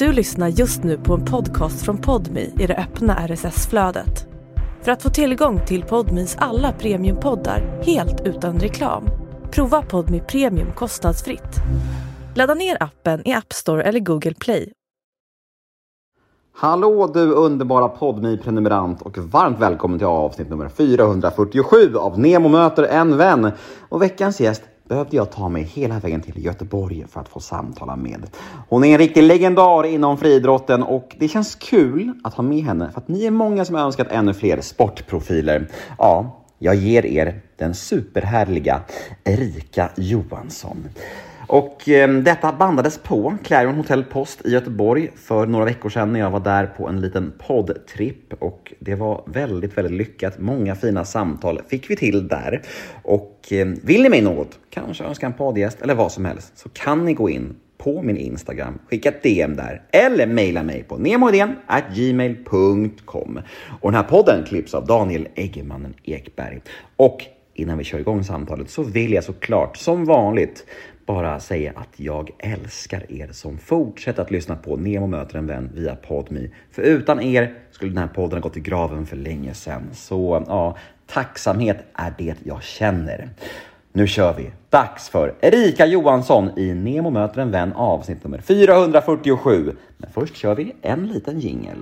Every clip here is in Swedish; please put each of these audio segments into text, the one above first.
Du lyssnar just nu på en podcast från Podmi i det öppna RSS-flödet. För att få tillgång till Podmis alla premiumpoddar helt utan reklam, prova Podmi Premium kostnadsfritt. Ladda ner appen i App Store eller Google Play. Hallå du underbara podmi prenumerant och varmt välkommen till avsnitt nummer 447 av Nemo möter en vän. Och veckans gäst behövde jag ta mig hela vägen till Göteborg för att få samtala med. Hon är en riktig legendar inom friidrotten och det känns kul att ha med henne för att ni är många som har önskat ännu fler sportprofiler. Ja, jag ger er den superhärliga Erika Johansson. Och eh, detta bandades på Clarion Hotel Post i Göteborg för några veckor sedan när jag var där på en liten poddtripp och det var väldigt, väldigt lyckat. Många fina samtal fick vi till där. Och eh, vill ni mig något, kanske önska en poddgäst eller vad som helst, så kan ni gå in på min Instagram, skicka ett DM där eller mejla mig på gmail.com. Och den här podden klipps av Daniel Eggemannen Ekberg. Och innan vi kör igång samtalet så vill jag såklart som vanligt bara säga att jag älskar er som fortsätter att lyssna på Nemo möter en vän via Podmi. För utan er skulle den här podden ha gått i graven för länge sedan. Så ja, tacksamhet är det jag känner. Nu kör vi! Dags för Erika Johansson i Nemo möter en vän avsnitt nummer 447. Men först kör vi en liten jingel.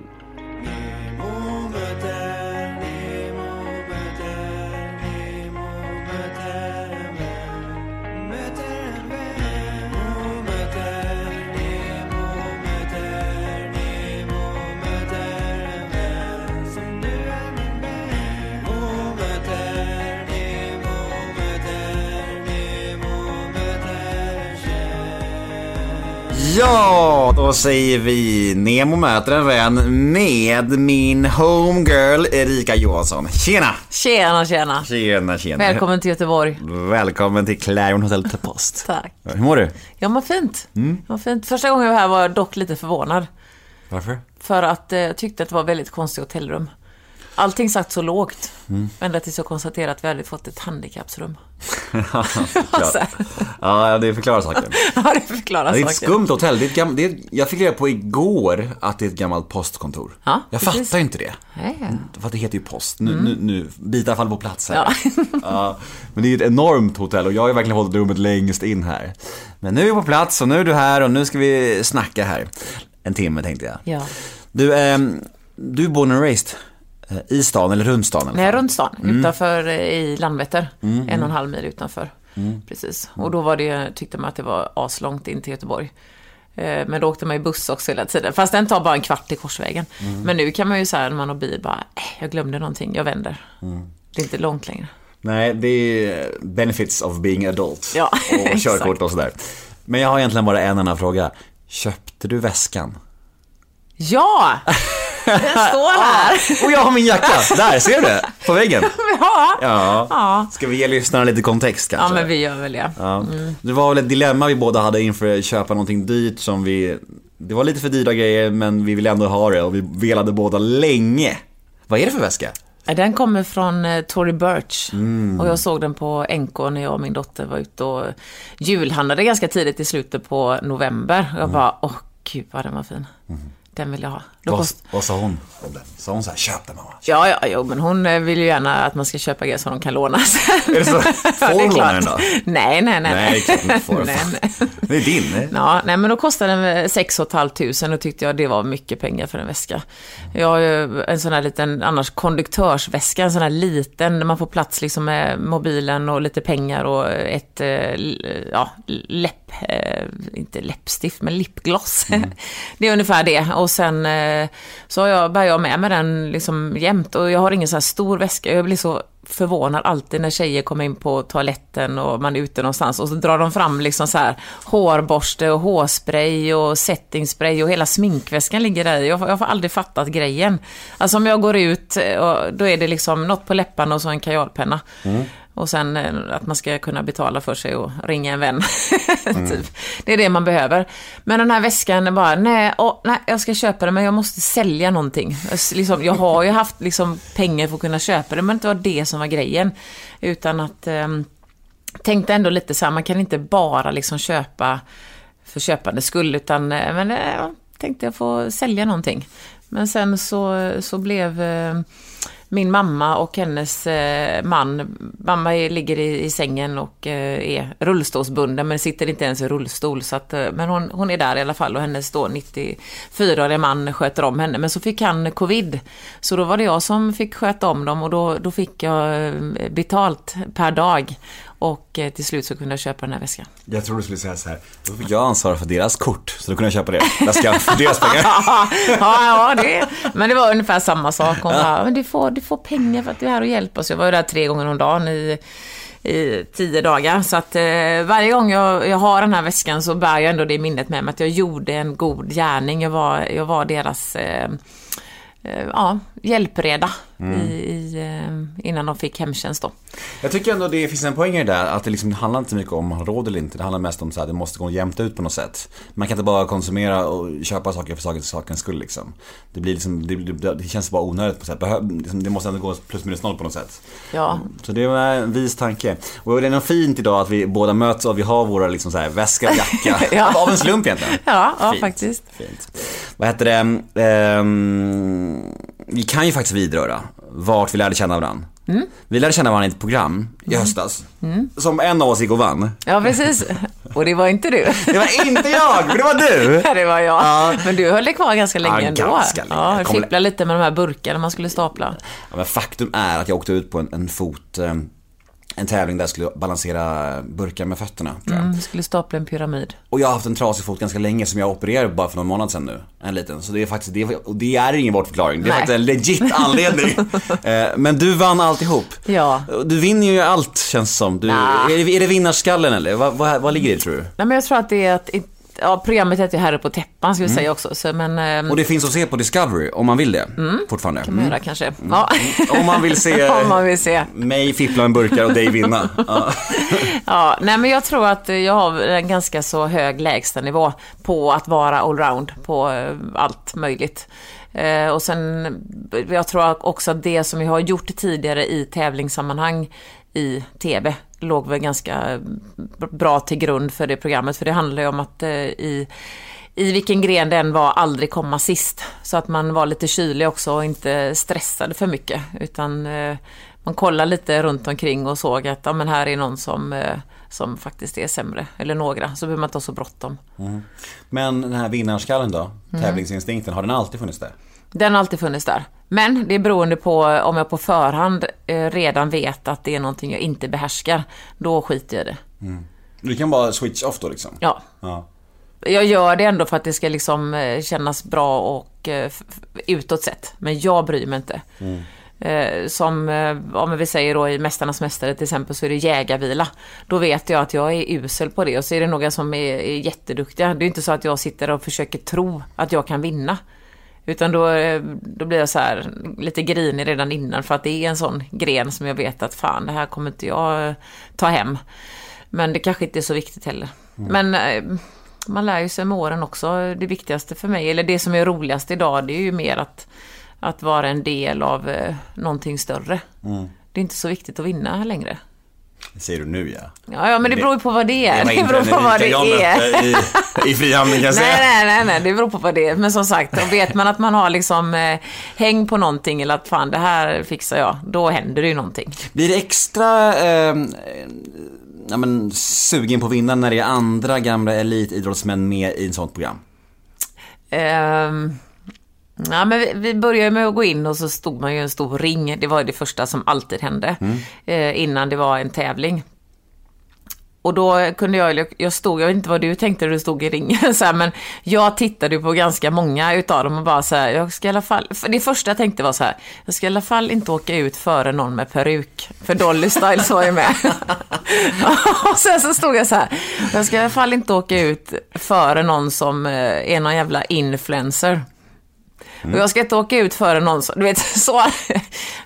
Ja, då säger vi Nemo möter en vän med min homegirl Erika Johansson. Tjena! Tjena, tjena. Tjena, tjena. Välkommen till Göteborg. Välkommen till Clarion Hotel Post. Tack. Hur mår du? Jag mår fint. Mm. Jag mår fint. Första gången jag var här var jag dock lite förvånad. Varför? För att eh, jag tyckte att det var väldigt konstigt hotellrum. Allting satt så lågt. Mm. Ända tills jag konstaterade att vi hade fått ett handikappsrum. ja, ja, det förklarar saken. ja, det förklarar saken. Det är ett skumt hotell. Det är gammalt, det är, jag fick reda på igår att det är ett gammalt postkontor. Ja, jag precis. fattar inte det. Nej. För det heter ju post. Nu, mm. nu, nu bitar faller på plats här. Ja. ja. Men det är ett enormt hotell och jag har verkligen hållit rummet längst in här. Men nu är vi på plats och nu är du här och nu ska vi snacka här. En timme tänkte jag. Ja. Du, eh, du är born and raised I stan eller runt stan? Nej, runt stan. Mm. Utanför eh, i Landvetter. Mm. En och en halv mil utanför. Mm. Precis. Och då var det, tyckte man att det var aslångt in till Göteborg. Eh, men då åkte man ju buss också hela tiden. Fast den tar bara en kvart till Korsvägen. Mm. Men nu kan man ju säga när man har bil bara, jag glömde någonting, jag vänder. Mm. Det är inte långt längre. Nej, det är benefits of being adult. Ja, och körkort och sådär. Men jag har egentligen bara en enda fråga. Köpte du väskan? Ja! Den står här. Ah, och jag har min jacka. Där, ser du? På väggen. Ja. ja. ja. Ska vi ge lyssnarna lite kontext kanske? Ja, men vi gör väl det. Ja. Mm. Det var väl ett dilemma vi båda hade inför att köpa någonting dyrt som vi... Det var lite för dyra grejer, men vi ville ändå ha det och vi velade båda länge. Vad är det för väska? Den kommer från eh, Tory Burch. Mm. Och jag såg den på NK när jag och min dotter var ute och julhandlade ganska tidigt i slutet på november. Och jag mm. bara, åh gud vad den var fin. Mm. Den vill jag ha. Vad, kost... vad sa hon om den? Sa hon så här, köp den mamma? Ja, ja, jo, men hon eh, vill ju gärna att man ska köpa grejer som de kan låna sen. Är det så? Får hon låna den då? Nej, nej, nej. Nej, får. nej, nej. Det är din. Nej? Ja, nej, men då kostade den 6 500 och tyckte jag det var mycket pengar för en väska. Jag har ju en sån här liten, annars konduktörsväska, en sån här liten, där man får plats liksom med mobilen och lite pengar och ett, eh, ja, läpp, eh, inte läppstift, men lipgloss. Mm. det är ungefär det. Och sen Eh, så har jag, bär jag med mig den liksom jämt. Och jag har ingen så här stor väska. Jag blir så förvånad alltid när tjejer kommer in på toaletten och man är ute någonstans och så drar de fram liksom så här hårborste och hårspray och settingspray och hela sminkväskan ligger där jag, jag har aldrig fattat grejen. Alltså om jag går ut, eh, och då är det liksom något på läpparna och så en kajalpenna. Mm. Och sen eh, att man ska kunna betala för sig och ringa en vän. Mm. typ. Det är det man behöver. Men den här väskan är bara, nej, åh, nej, jag ska köpa den men jag måste sälja någonting. Liksom, jag har ju haft liksom, pengar för att kunna köpa det, men det inte var det som var grejen. Utan att, eh, tänkte ändå lite så här, man kan inte bara liksom köpa för köpandets skull, utan eh, men, eh, tänkte jag få sälja någonting. Men sen så, så blev eh, min mamma och hennes eh, man, mamma ligger i, i sängen och eh, är rullstolsbunden men sitter inte ens i rullstol. Så att, eh, men hon, hon är där i alla fall och hennes då 94-åriga man sköter om henne. Men så fick han covid. Så då var det jag som fick sköta om dem och då, då fick jag eh, betalt per dag. Och eh, till slut så kunde jag köpa den här väskan. Jag tror du skulle säga så här, då fick jag ansvara för deras kort, så då kunde jag köpa det. Väskan för deras pengar. ja, ja det, men det var ungefär samma sak. Hon bara, men du får, du får pengar för att du är här och hjälper oss. Jag var ju där tre gånger om dagen i, i tio dagar. Så att eh, varje gång jag, jag har den här väskan så bär jag ändå det minnet med mig att jag gjorde en god gärning. Jag var, jag var deras eh, eh, ja, hjälpreda Mm. i, i, eh, innan de fick hemtjänst då. Jag tycker ändå det finns en poäng i det där, att det liksom handlar inte så mycket om man har råd eller inte. Det handlar mest om att det måste gå jämnt ut på något sätt. Man kan inte bara konsumera och köpa saker för sakens skull liksom. Det blir liksom, det, det, det känns bara onödigt på något sätt. Liksom, det måste ändå gå plus minus noll på något sätt. Ja, Så det var en vis tanke. Och det är nog fint idag att vi båda möts och vi har våra liksom så här väska, jacka. Ja. Av en slump egentligen. ja, ja Fint. faktiskt. Fint. Vad heter det? Ehm, vi kan ju faktiskt vidröra vart vi lärde känna varandra. Mm. Vi lärde känna varandra i ett program i höstas. Som en av oss gick och vann. Ja, precis. Och det var inte du. Det var inte jag, men det var du! Ja, det var jag. Ja. Men du höll dig kvar ganska länge Ja, ändå. ganska länge. Ja, fipplade lite med de här burkarna man skulle stapla. Ja, men faktum är att jag åkte ut på en, en fot, eh, en tävling där jag skulle balansera burkar med fötterna. Mm, jag skulle stapla en pyramid. Och jag har haft en trasig fot ganska länge som jag opererade bara för någon månad sedan nu. En liten. Så det är faktiskt, det är, och det är ingen bortförklaring. Det är Nej. faktiskt en legit anledning. Eh, Men du vann alltihop. Ja. Du vinner ju allt känns som. Du, Nah. är, det, är det vinnarskallen eller? Vad, vad, vad ligger det tror du? Nej, men jag tror att det är att... Ja, programmet heter ju Herre på täppan, ska vi säga också. Så, men... Mm. Och det finns att se på Discovery om man vill det. Fortfarande. kan man göra kanske. Ja. Om man vill se Om man vill se. mig fippla med burkar och dig vinna. Ja. Ja, nej men jag tror att jag har en ganska så hög lägstanivå på att vara allround på eh, allt möjligt. Eh, och sen, jag tror också att det som jag har gjort tidigare i tävlingssammanhang i TV låg väl ganska bra till grund för det programmet. För det handlar ju om att eh, i i vilken gren den var aldrig komma sist. Så att man var lite kylig också och inte stressade för mycket. Utan eh, man kollade lite runt omkring och såg att ja, men här är någon som, eh, som faktiskt är sämre. Eller några, så behöver man inte ha så bråttom. Men den här vinnarskallen då? Mm. Tävlingsinstinkten, har den alltid funnits där? Den har alltid funnits där. Men det är beroende på om jag på förhand eh, redan vet att det är någonting jag inte behärskar. Då skiter jag i det. Du kan bara switch off då liksom? Ja. Ja. Jag gör det ändå för att det ska liksom eh, kännas bra och eh, utåt sett. Men jag bryr mig inte. Eh, Som, om vi säger då i Mästarnas Mästare till exempel så är det jägarvila. Då vet jag att jag är usel på det och så är det några som är, är jätteduktiga. Det är inte så att jag sitter och försöker tro att jag kan vinna. Utan då, eh, då blir jag så här lite grinig redan innan för att det är en sån gren som jag vet att fan det här kommer inte jag eh, ta hem. Men det kanske inte är så viktigt heller. Men eh, man lär ju sig med åren också. Det viktigaste för mig, eller det som är roligast idag, det är ju mer att, att vara en del av eh, någonting större. Det är inte så viktigt att vinna längre. Det säger du nu ja. Ja, ja men det beror ju på vad det är. Det inte beror på vad det är. i, i Frihamnen kan jag säga. Nej, nej, nej, det beror på vad det är. Men som sagt, då vet man att man har liksom eh, häng på någonting eller att fan det här fixar jag, då händer det ju någonting. Blir det extra eh, ja, men, sugen på att vinna när det är andra gamla elitidrottsmän med i ett sånt program? Ehm, ja, men vi, vi började med att gå in och så stod man ju en stor ring. Det var det första som alltid hände eh, innan det var en tävling. Och då kunde jag, jag stod, jag vet inte vad du tänkte när du stod i ringen, så här, men jag tittade på ganska många utav dem och bara så här, jag ska i alla fall, för det första jag tänkte var så här, jag ska i alla fall inte åka ut före någon med peruk, för Dolly Styles var ju med. och sen så stod jag så här, jag ska i alla fall inte åka ut före någon som eh, är någon jävla influencer. Och jag ska inte åka ut före någon som, du vet så.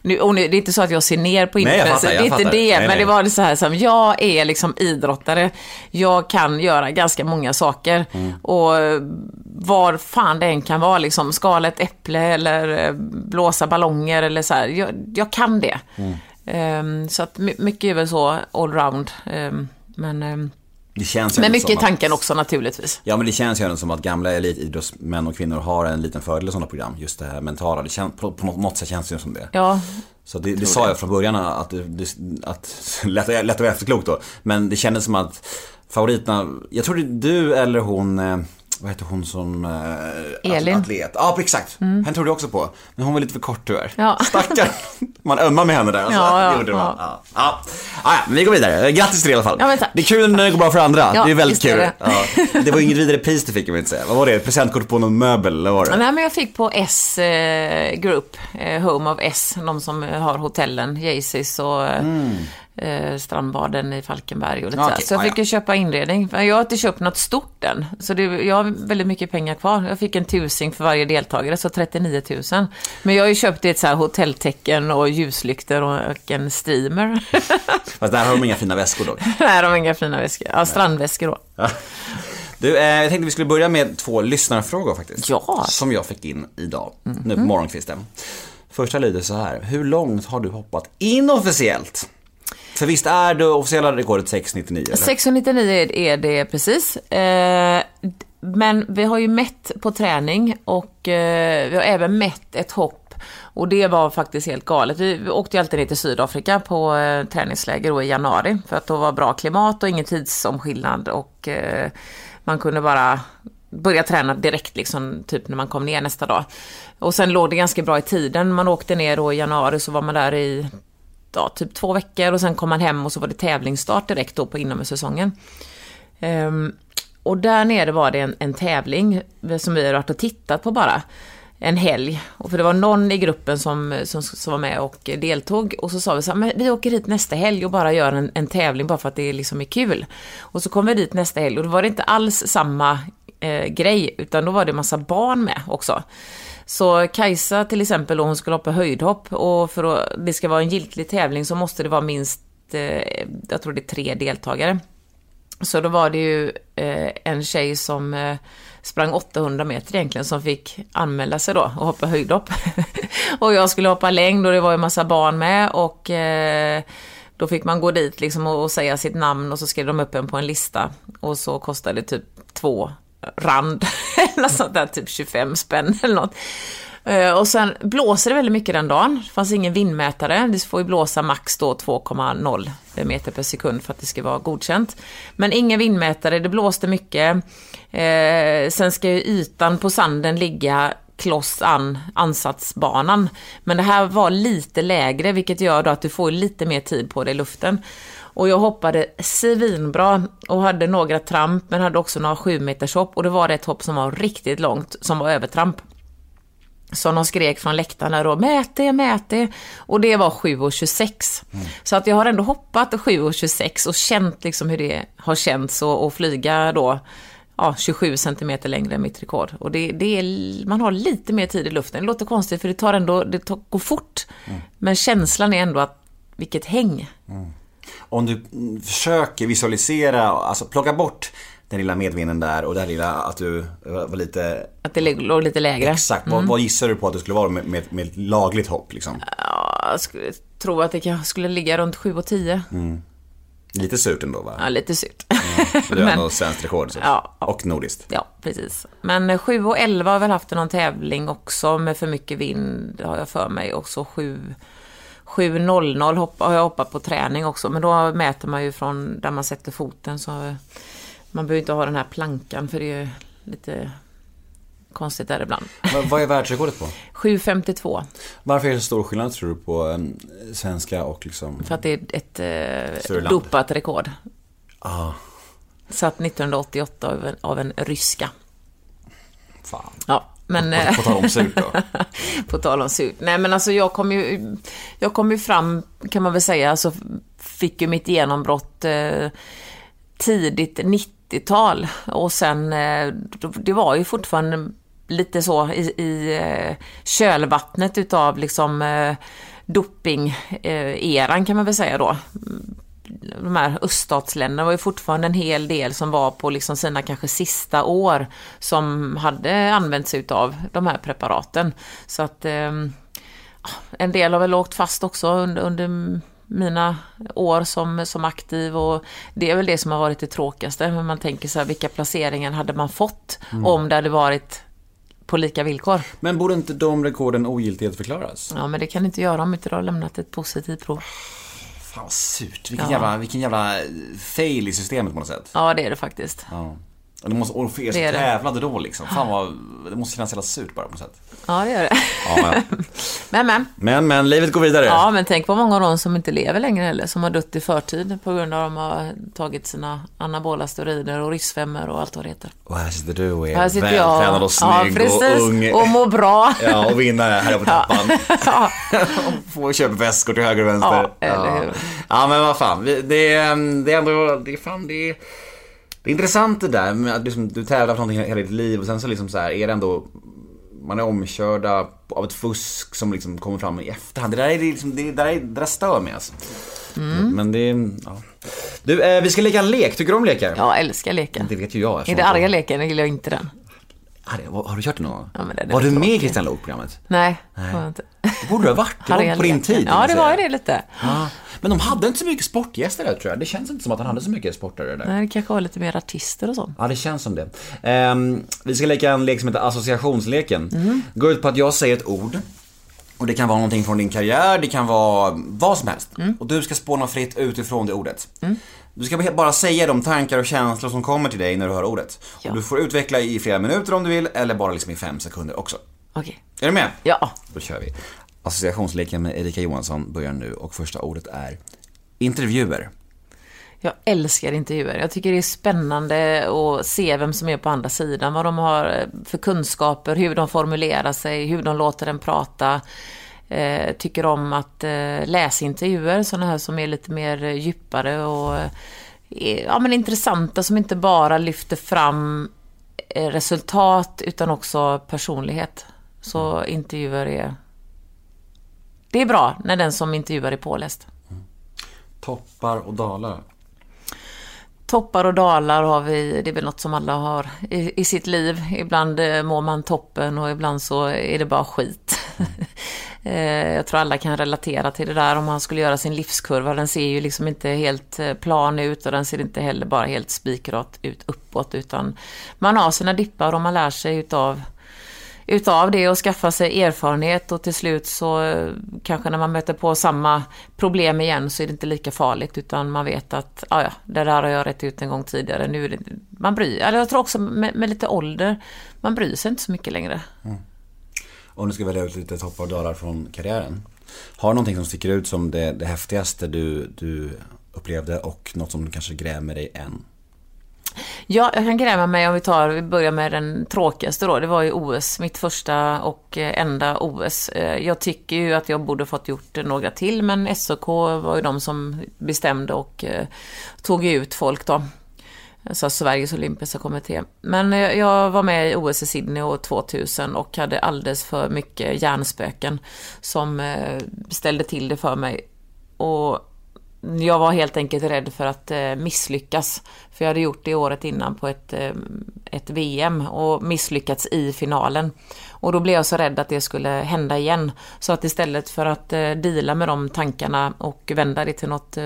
Nu, och nu, det är inte så att jag ser ner på Nej, jag influencer, fattar, jag det är inte det. Nej, men nej. det var så här som, jag är liksom idrottare. Jag kan göra ganska många saker. Mm. Och eh, var fan det än kan vara, liksom skala ett äpple eller eh, blåsa ballonger eller så här. Jag, jag kan det. Mm. Ehm, så att my- mycket är väl så allround. Um, men ehm, Det känns Men mycket i tanken att, också naturligtvis. Ja men det känns ju ändå som att gamla elitidrottsmän och kvinnor har en liten fördel i sådana program. Just det här mentala. Det känns, på, på något sätt känns det ju som det. Ja, Så det, det sa jag från början att, det, det, att lätt, lätt att vara efterklok då. Men det kändes som att favoriterna, jag tror det är du eller hon, eh, vad heter hon som eh, Elin. atlet? Ja exakt, henne trodde jag också på. Men hon var lite för kort tyvärr. Ja. Stackarn. Man ömmar med henne där alltså. Ja, ja, det gjorde man. ja. Ja. Ja. Ja, ja, men vi går vidare. Grattis till det i alla fall. Ja, men tack. Det är kul när det går bra för andra. Ja, det är väldigt kul. det. Ja. Det var inget vidare pris du fick jag inte säga. Vad var det? Presentkort på någon möbel eller var det? Nej, men jag fick på S eh, Group, eh, Home of S, de som har hotellen, Jaycees och eh, eh, strandbaden i Falkenberg och lite okej. Så jag fick ju köpa inredning. Men Jag har inte köpt något stort än, så det, jag har väldigt mycket pengar kvar. Jag fick en tusing för varje deltagare, så 39 000. Men jag har ju köpt ett så här hotelltecken och ljuslyktor och en steamer. Fast där har de inga fina väskor dock. Nej, de har inga fina väskor. Ja, strandväskor då. Du, eh, jag tänkte vi skulle börja med två lyssnarfrågor faktiskt. Ja. Som jag fick in idag, nu på morgonkvisten. Första lyder så här. Hur långt har du hoppat inofficiellt? För visst är det officiella rekordet 6,99 eller? 699 är det precis. Eh, men vi har ju mätt på träning och eh, vi har även mätt ett hopp. Och det var faktiskt helt galet. Vi, vi åkte ju alltid ner till Sydafrika på eh, träningsläger då i januari. För att då var bra klimat och ingen tidsomskillnad. Och eh, man kunde bara börja träna direkt liksom, typ när man kom ner nästa dag. Och sen låg det ganska bra i tiden. Man åkte ner då i januari så var man där i ja, typ två veckor och sen kom man hem och så var det tävlingsstart direkt då på inomhussäsongen. Um, och där nere var det en, en tävling som vi har varit och tittat på bara. En helg. Och för det var någon i gruppen som, som, som var med och deltog. Och så sa vi så här, men vi åker hit nästa helg och bara gör en, en tävling bara för att det liksom är kul. Och så kom vi dit nästa helg och då var det inte alls samma eh, grej, utan då var det massa barn med också. Så Kajsa till exempel, hon skulle hoppa höjdhopp och för att det ska vara en giltig tävling så måste det vara minst, eh, jag tror det är tre deltagare. Så då var det ju eh, en tjej som eh, sprang 800 meter egentligen som fick anmäla sig då och hoppa höjdhopp. och jag skulle hoppa längd och det var ju massa barn med och då fick man gå dit liksom och säga sitt namn och så skrev de upp en på en lista och så kostade det typ två rand eller något sånt där, typ 25 spänn eller något. Eh, och sen blåser det väldigt mycket den dagen. Det fanns ingen vindmätare. Det får ju blåsa max då 2,0 meter per sekund för att det ska vara godkänt. Men ingen vindmätare, det blåste mycket. Eh, sen ska ju ytan på sanden ligga kloss an ansatsbanan. Men det här var lite lägre vilket gör då att du får lite mer tid på dig i luften. Och jag hoppade svinbra och hade några tramp men hade också några sju meters hopp och det var ett hopp som var riktigt långt som var övertramp. Så de skrek från läktarna då, mät det, mät det. Och det var 7,26. Så att jag har ändå hoppat 7,26 och känt liksom hur det har känts och, och flyga då ja, 27 centimeter längre än mitt rekord. Och det, det är, man har lite mer tid i luften. Det låter konstigt för det tar ändå, det tar, går fort. Men känslan är ändå att, vilket häng. Om du mm, försöker visualisera, alltså plocka bort den lilla medvinden där och här lilla att du var lite Att det låg lite lägre. Exakt, vad, vad gissar du på att det skulle vara med, med, med lagligt hopp liksom? Ja, jag skulle tro att det kanske skulle ligga runt 7 och 10. Lite surt ändå va? Ja, lite surt. Men det är Men- ändå svenskt rekord. Så. Ja, ja. Och nordiskt. Ja, precis. Men 7 och 11 har väl haft någon tävling också med för mycket vind, har jag för mig. Och så 7 7.00 hopp, har jag hoppat på träning också. Men då mäter man ju från där man sätter foten. Så man behöver inte ha den här plankan för det är ju lite konstigt där ibland. Vad, vad är världsrekordet på? 7.52 Varför är det så stor skillnad tror du på en svenska och liksom... för att det är ett eh, dopat rekord. Ah, Satt 1988 av en, av en ryska. fan. Ja, men... På, eh, på tal om surt då. På tal om surt. Nej men alltså jag kom ju, jag kom ju fram, kan man väl säga, alltså fick ju mitt genombrott eh, tidigt 90-tal. Och sen, eh, det var ju fortfarande lite så i, i eh, kölvattnet utav liksom eh, doping-eran kan man väl säga då. De här öststatsländerna var ju fortfarande en hel del som var på liksom sina kanske sista år som hade använt sig utav de här preparaten. Så att eh, en del har väl åkt fast också under, under mina år som, som aktiv och det är väl det som har varit det tråkigaste. Men man tänker så här, vilka placeringar hade man fått om det hade varit på lika villkor? Men borde inte de rekorden ogiltighetsförklaras? Ja, men det kan inte göra om inte du har lämnat ett positivt prov. Fan vad surt. Vilken, Ja. jävla, vilken jävla fail i systemet på något sätt. Ja, det är det faktiskt. Ja. Det måste, och för er som tävlade då liksom. Fan vad, det måste kännas jävla surt bara på något sätt. Ja, det gör det. Ja, ja. Men, men. Men, men, livet går vidare. Ja, men tänk på många av dem som inte lever längre heller, som har dött i förtid på grund av att de har tagit sina anabola steroider och risfemmor och allt vad det heter. Och här sitter du och är Här sitter vältränad jag och snygg ja, precis, och ung. och mår bra. Ja, och vinnare här på trappan. Ja. Får och köpa väskor till höger och vänster. Ja, eller hur. Ja, men vad fan. Det är, det är ändå, det är fan, det är, det är intressant det där med att liksom, du tävlar för någonting hela ditt liv och sen så liksom så här är det ändå man är omkörda av ett fusk som liksom kommer fram i efterhand. Det där, är liksom, det där, är, det där stör mig alltså. Mm. Men det är, ja. Du, eh, vi ska leka en lek. Tycker du om lekar? Jag älskar leken. Det vet ju jag. Är det arga leken? Jag gillar inte den. Arga, Har du kört det någon gång? Ja, den Var du med i tråkig. Christian Lok-programmet? Nej, var jag inte. Det borde du ha varit. Det var på din tid. Ja, det var ju det lite. Ja. Men de hade inte så mycket sportgäster där tror jag. Det känns inte som att han hade så mycket sportare där. Nej, det kanske var lite mer artister och sånt. Ja, det känns som det. Ehm, vi ska leka en lek som heter associationsleken. Går ut på att jag säger ett ord. Och det kan vara någonting från din karriär, det kan vara vad som helst. Och du ska spåna fritt utifrån det ordet. Du ska bara säga de tankar och känslor som kommer till dig när du hör ordet. Ja. Och du får utveckla i flera minuter om du vill, eller bara liksom i fem sekunder också. Okej. Är du med? Ja. Då kör vi. Associationsleken med Erika Johansson börjar nu och första ordet är intervjuer. Jag älskar intervjuer. Jag tycker det är spännande att se vem som är på andra sidan. Vad de har för kunskaper, hur de formulerar sig, hur de låter den prata. Eh, tycker om att eh, läsa intervjuer, sådana här som är lite mer djupare och eh, ja, men intressanta, som inte bara lyfter fram eh, resultat utan också personlighet. Så intervjuer är... Det är bra när den som intervjuar är påläst. Toppar och dalar. Toppar och dalar har vi, det är väl något som alla har i, i sitt liv. Ibland eh, mår man toppen och ibland så är det bara skit. Eh, Jag tror alla kan relatera till det där om man skulle göra sin livskurva. Den ser ju liksom inte helt eh, plan ut och den ser inte heller bara helt spikrat ut uppåt utan man har sina dippar och man lär sig utav utav det och skaffa sig erfarenhet och till slut så eh, kanske när man möter på samma problem igen så är det inte lika farligt utan man vet att ah, ja, det där har jag rätt ut en gång tidigare. Nu är det, man bryr, eller jag tror också med, med lite ålder, man bryr sig inte så mycket längre. Mm. Om du ska välja ut lite toppar och dalar från karriären. Har du någonting som sticker ut som det, det häftigaste du, du upplevde och något som kanske grämer dig än? Ja, jag kan gräma mig om vi tar, vi börjar med den tråkigaste då. Det var ju OS, mitt första och eh, enda OS. Eh, jag tycker ju att jag borde fått gjort några till, men SOK var ju de som bestämde och eh, tog ut folk då. Alltså Sveriges olympiska kommitté. Men jag var med i OS i Sydney år 2000 och hade alldeles för mycket hjärnspöken som ställde till det för mig. Och jag var helt enkelt rädd för att eh, misslyckas. För jag hade gjort det året innan på ett, eh, ett VM och misslyckats i finalen. Och då blev jag så rädd att det skulle hända igen. Så att istället för att eh, dela deala med de tankarna och vända det till något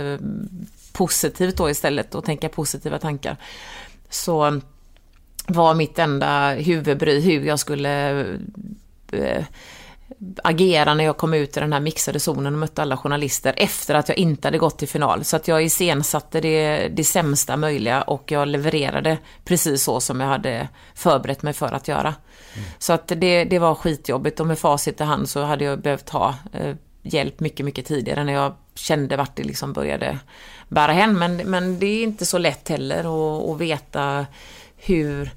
positivt då istället och tänka positiva tankar. Så var mitt enda huvudbry hur jag skulle eh, agera när jag kom ut i den här mixade zonen och mötte alla journalister efter att jag inte hade gått till final. Så att jag iscensatte det, det sämsta möjliga och jag levererade precis så som jag hade förberett mig för att göra. Så att det, det var skitjobbigt och med facit i hand så hade jag behövt ha eh, hjälp mycket, mycket tidigare när jag kände vart det liksom började bära hän. Men, men det är inte så lätt heller att, att veta hur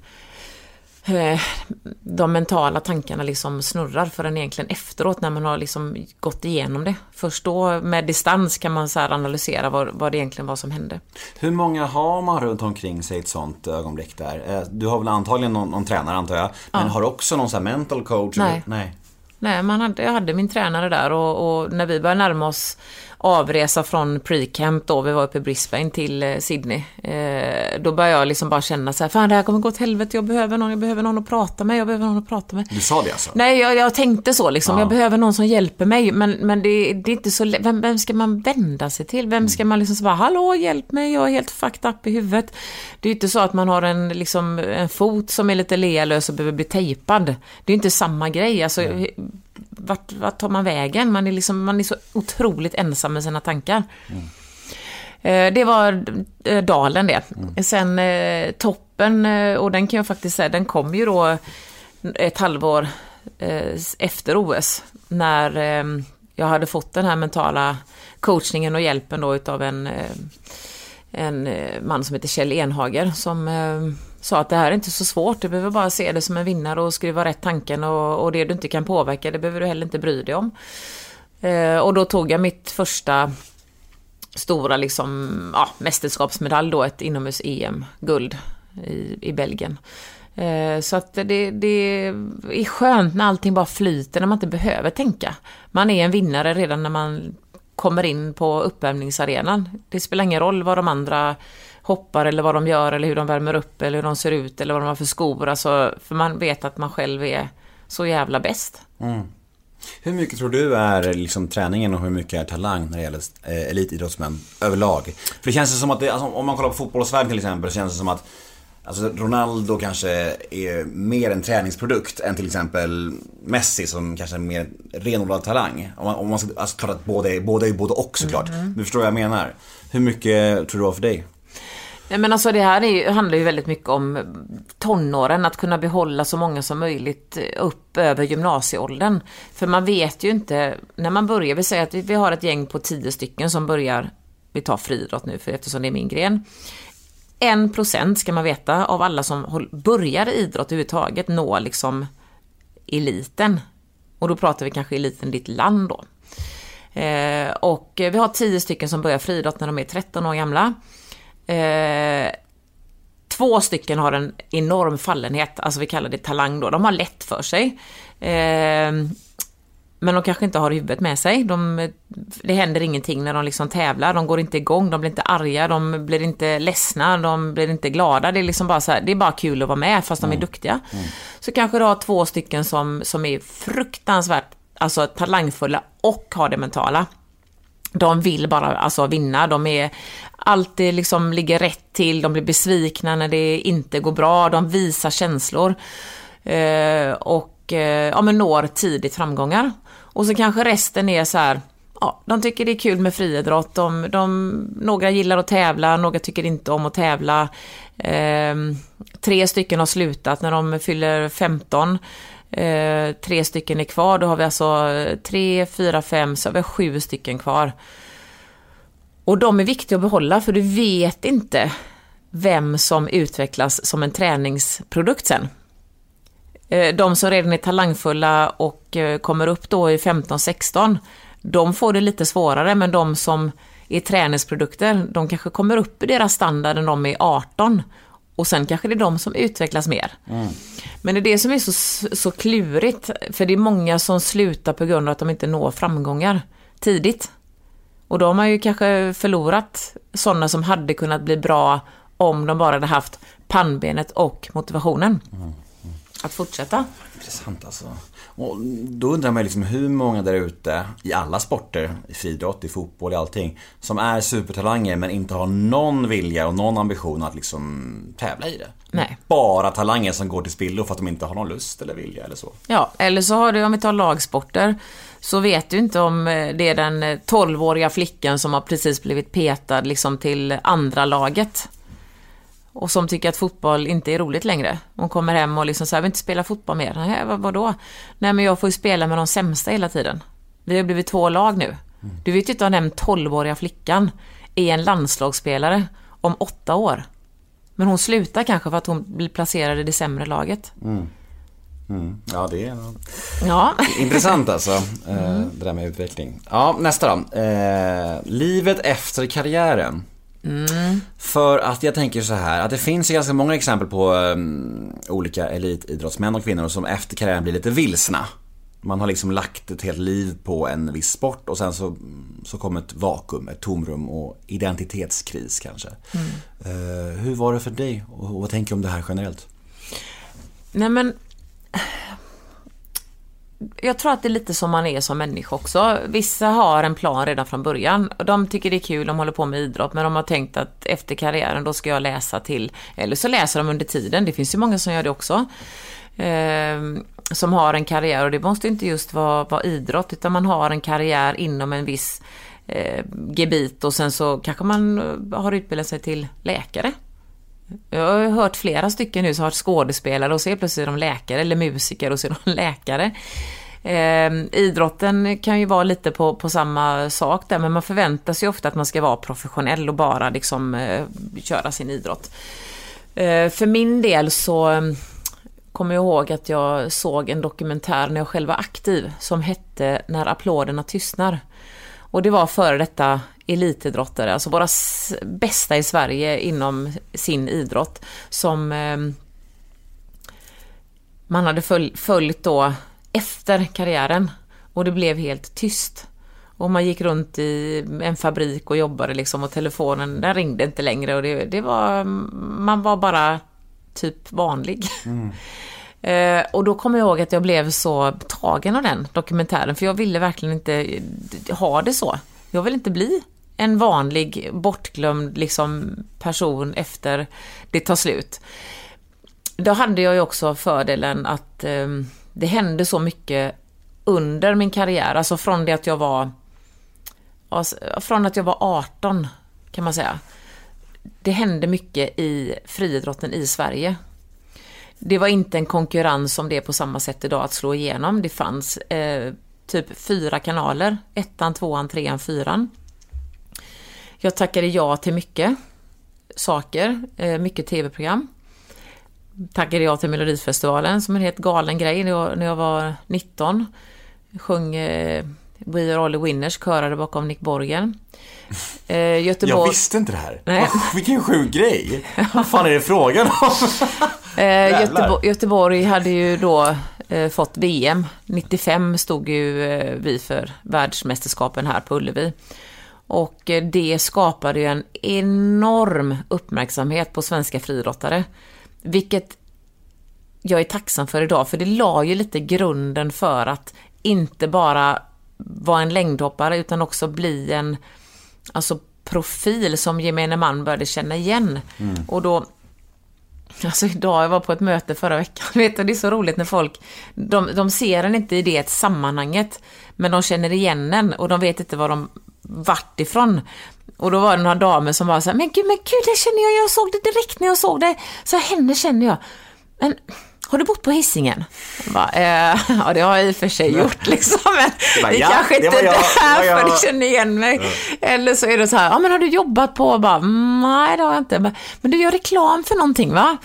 de mentala tankarna liksom snurrar förrän egentligen efteråt när man har liksom gått igenom det. Först då med distans kan man så analysera vad, vad det egentligen var som hände. Hur många har man runt omkring sig i ett sånt ögonblick där? Eh, Du har väl antagligen någon, någon tränare antar jag. Men Ja. har också någon sån mental coach? Nej. Nej. Nej, man hade, jag hade min tränare där och, och när vi började närma oss avresa från pre-camp då, vi var uppe i Brisbane till eh, Sydney. Eh, då började jag liksom bara känna så här, fan det här kommer gå åt helvete, jag behöver någon, jag behöver någon att prata med, jag behöver någon att prata med. Du sa det alltså? Nej, jag, jag tänkte så liksom, Ja. jag behöver någon som hjälper mig, men, men det, det är inte så lätt. Vem, vem ska man vända sig till? Vem ska man liksom så bara, hallå hjälp mig, jag är helt fucked up i huvudet. Det är inte så att man har en, liksom, en fot som är lite lealös och behöver bli tejpad. Det är inte samma grej, alltså vart, vart tar man vägen? Man är, liksom, man är så otroligt ensam med sina tankar. Eh, Det var eh, dalen det. Sen eh, toppen, och den kan jag faktiskt säga, den kom ju då ett halvår efter OS. När jag hade fått den här mentala coachningen och hjälpen då utav en, en man som heter Kjell Enhager som sa att det här är inte så svårt, du behöver bara se det som en vinnare och skriva rätt tanken och, och det du inte kan påverka, det behöver du heller inte bry dig om. Eh, och då tog jag mitt första stora liksom, ja, mästerskapsmedalj då, ett inomhus-EM-guld i, i Belgien. Eh, så att det, det är skönt när allting bara flyter, när man inte behöver tänka. Man är en vinnare redan när man kommer in på uppvärmningsarenan. Det spelar ingen roll vad de andra hoppar eller vad de gör eller hur de värmer upp eller hur de ser ut eller vad de har för skor. Alltså, för man vet att man själv är så jävla bäst. Hur mycket tror du är liksom träningen och hur mycket är talang när det gäller eh, elitidrottsmän överlag? För det känns som att det, alltså, om man kollar på fotbollsvärlden till exempel så känns det som att Alltså Ronaldo kanske är mer en träningsprodukt än till exempel Messi som kanske är mer renodlad talang. Om man, om man ska, alltså klart att båda är, båda är både och såklart. Men du förstår vad jag menar. Hur mycket tror du var för dig? Nej, men alltså det här är, handlar ju väldigt mycket om tonåren, att kunna behålla så många som möjligt eh, upp över gymnasieåldern. För man vet ju inte, när man börjar, vi säger att vi, vi har ett gäng på tio stycken som börjar, vi tar friidrott nu för eftersom det är min gren. En procent ska man veta av alla som börjar idrott överhuvudtaget når liksom eliten. Och då pratar vi kanske eliten i ditt land då. Eh, och eh, vi har tio stycken som börjar friidrott när de är 13 år gamla. Eh, två stycken har en enorm fallenhet, alltså vi kallar det talang då. De har lätt för sig. Eh, men de kanske inte har huvudet med sig. De, det händer ingenting när de liksom tävlar. De går inte igång, de blir inte arga, de blir inte ledsna, de blir inte glada. Det är liksom bara så här, det är bara kul att vara med fast de är duktiga. Så kanske du har två stycken som, som är fruktansvärt alltså, talangfulla och har det mentala. De vill bara alltså vinna, de är alltid liksom ligger rätt till, de blir besvikna när det inte går bra, de visar känslor. Eh, och eh, ja, men når tidigt framgångar. Och så kanske resten är så här, ja, de tycker det är kul med friidrott, de, de, några gillar att tävla, några tycker inte om att tävla. Eh, tre stycken har slutat när de fyller 15. Eh, tre stycken är kvar, då har vi alltså tre, fyra, fem, så har vi sju stycken kvar. Och de är viktiga att behålla för du vet inte vem som utvecklas som en träningsprodukt sen. Eh, De som redan är talangfulla och eh, kommer upp då i 15-16, de får det lite svårare, men de som är träningsprodukter, de kanske kommer upp i deras standard när de är 18. Och sen kanske det är de som utvecklas mer. Men det är det som är så, så klurigt, för det är många som slutar på grund av att de inte når framgångar tidigt. Och då har man ju kanske förlorat sådana som hade kunnat bli bra om de bara hade haft pannbenet och motivationen. Att fortsätta. Intressant alltså. Och då undrar man liksom hur många där ute i alla sporter, i friidrott, i fotboll, i allting, som är supertalanger men inte har någon vilja och någon ambition att liksom tävla i det. Nej. Bara talanger som går till spillo för att de inte har någon lust eller vilja eller så. Ja, eller så har du, om vi tar lagsporter, så vet du inte om eh, det är den eh, 12-åriga flickan som har precis blivit petad liksom till andra laget. Och som tycker att fotboll inte är roligt längre. Hon kommer hem och liksom säger, jag vill inte spela fotboll mer. Nej, vad, vadå? Nej, men jag får ju spela med de sämsta hela tiden. Vi har blivit två lag nu. Du vet ju inte om den 12-åriga flickan är en landslagsspelare om åtta år. Men hon slutar kanske för att hon blir placerad i det sämre laget. Ja, det är Ja. intressant alltså. eh, Det där med utveckling. Ja, nästa då. Eh, livet efter karriären. För att jag tänker så här, att det finns ju ganska många exempel på um, olika elitidrottsmän och kvinnor som efter karriären blir lite vilsna. man har liksom lagt ett helt liv på en viss sport och sen så, så kom ett vakuum, ett tomrum och identitetskris kanske. Mm. Uh, hur var det för dig och, och vad tänker du om det här generellt? Nej men jag tror att det är lite som man är som människa också. Vissa har en plan redan från början. De tycker det är kul, de håller på med idrott, men de har tänkt att efter karriären då ska jag läsa till, eller så läser de under tiden. Det finns ju många som gör det också. Eh, som har en karriär och det måste inte just vara, vara idrott, utan man har en karriär inom en viss eh, gebit och sen så kanske man har utbildat sig till läkare. Jag har hört flera stycken nu som har varit skådespelare och så är plötsligt de läkare eller musiker och så är de läkare. Eh, idrotten kan ju vara lite på, på samma sak där men man förväntar sig ofta att man ska vara professionell och bara liksom eh, köra sin idrott. Eh, för min del så ehm, kommer jag ihåg att jag såg en dokumentär när jag själv var aktiv som hette När applåderna tystnar. Och det var före detta elitidrottare, alltså våra bästa i Sverige inom sin idrott som eh, man hade föl följt då efter karriären och det blev helt tyst. Och man gick runt i en fabrik och jobbade liksom och telefonen den ringde inte längre och det, det var, man var bara typ vanlig. Mm. Eh, och då kommer jag ihåg att jag blev så tagen av den dokumentären, för jag ville verkligen inte ha det så. Jag vill inte bli en vanlig bortglömd liksom, person efter det tar slut. Då hade jag ju också fördelen att eh, det hände så mycket under min karriär, alltså från det att jag var alltså, från att jag var 18 kan man säga. Det hände mycket i friidrotten i Sverige. Det var inte en konkurrens om det på samma sätt idag att slå igenom. Det fanns eh, typ fyra kanaler. Ettan, tvåan, trean, fyran. Jag tackade ja till mycket saker, eh, mycket tv-program. Tackade ja till Melodifestivalen som en helt galen grej när jag, jag var 19. sjöng eh, We are all the winners, körade bakom Nick Borgen. Eh, Göteborg... Jag visste inte det här. Nej. Vilken sjuk grej. Vad fan är det frågan om? eh, Göteborg, Göteborg hade ju då fått VM. 95 stod ju eh, vi för världsmästerskapen här på Ullevi. Och eh, det skapade ju en enorm uppmärksamhet på svenska friidrottare. Vilket jag är tacksam för idag, för det la ju lite grunden för att inte bara vara en längdhoppare utan också bli en alltså, profil som gemene man började känna igen. Mm. Och då Alltså idag, jag var på ett möte förra veckan, vet du, det är så roligt när folk, de, de ser en inte i det sammanhanget, men de känner igen en och de vet inte var de vart ifrån. Och då var det några damer som var så här, men gud, men gud, det känner jag, jag såg det direkt när jag såg det. Så henne känner jag. Men har du bott på Hisingen? Bara, eh, ja, det har jag i och för sig gjort liksom, men bara, det ja, kanske inte är därför du känner igen mig. Ja. Eller så är det så här, ja men har du jobbat på, bara, nej det har jag inte. Men du gör reklam för någonting va?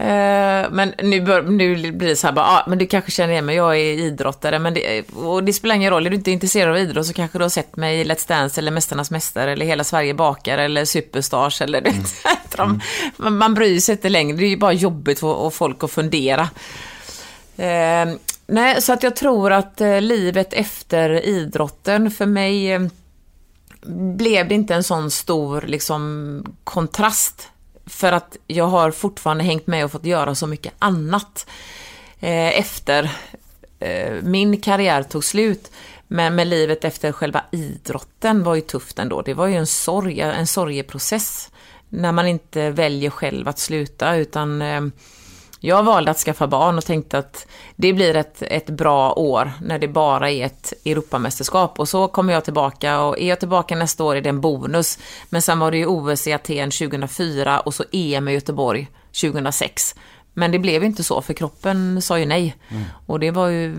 Eh, men nu, bör, nu blir det så här bara, ah, men du kanske känner igen mig, jag är idrottare, men det, och det spelar ingen roll, är du inte intresserad av idrott så kanske du har sett mig i Let's Dance eller Mästarnas Mästare eller Hela Sverige bakar eller Superstars eller mm. mm. man, man bryr sig inte längre, det är ju bara jobbigt för, för folk att fundera. Eh, nej, så att jag tror att eh, livet efter idrotten för mig eh, blev det inte en sån stor liksom kontrast för att jag har fortfarande hängt med och fått göra så mycket annat eh, efter eh, min karriär tog slut. Men med livet efter själva idrotten var ju tufft ändå. Det var ju en sorg, en sorgeprocess. När man inte väljer själv att sluta utan eh, jag valde att skaffa barn och tänkte att det blir ett, ett bra år när det bara är ett Europamästerskap. Och så kommer jag tillbaka och är jag tillbaka nästa år är det en bonus. Men sen var det ju OS i Aten 2004 och så EM i Göteborg 2006. Men det blev inte så för kroppen sa ju nej. Mm. Och det var ju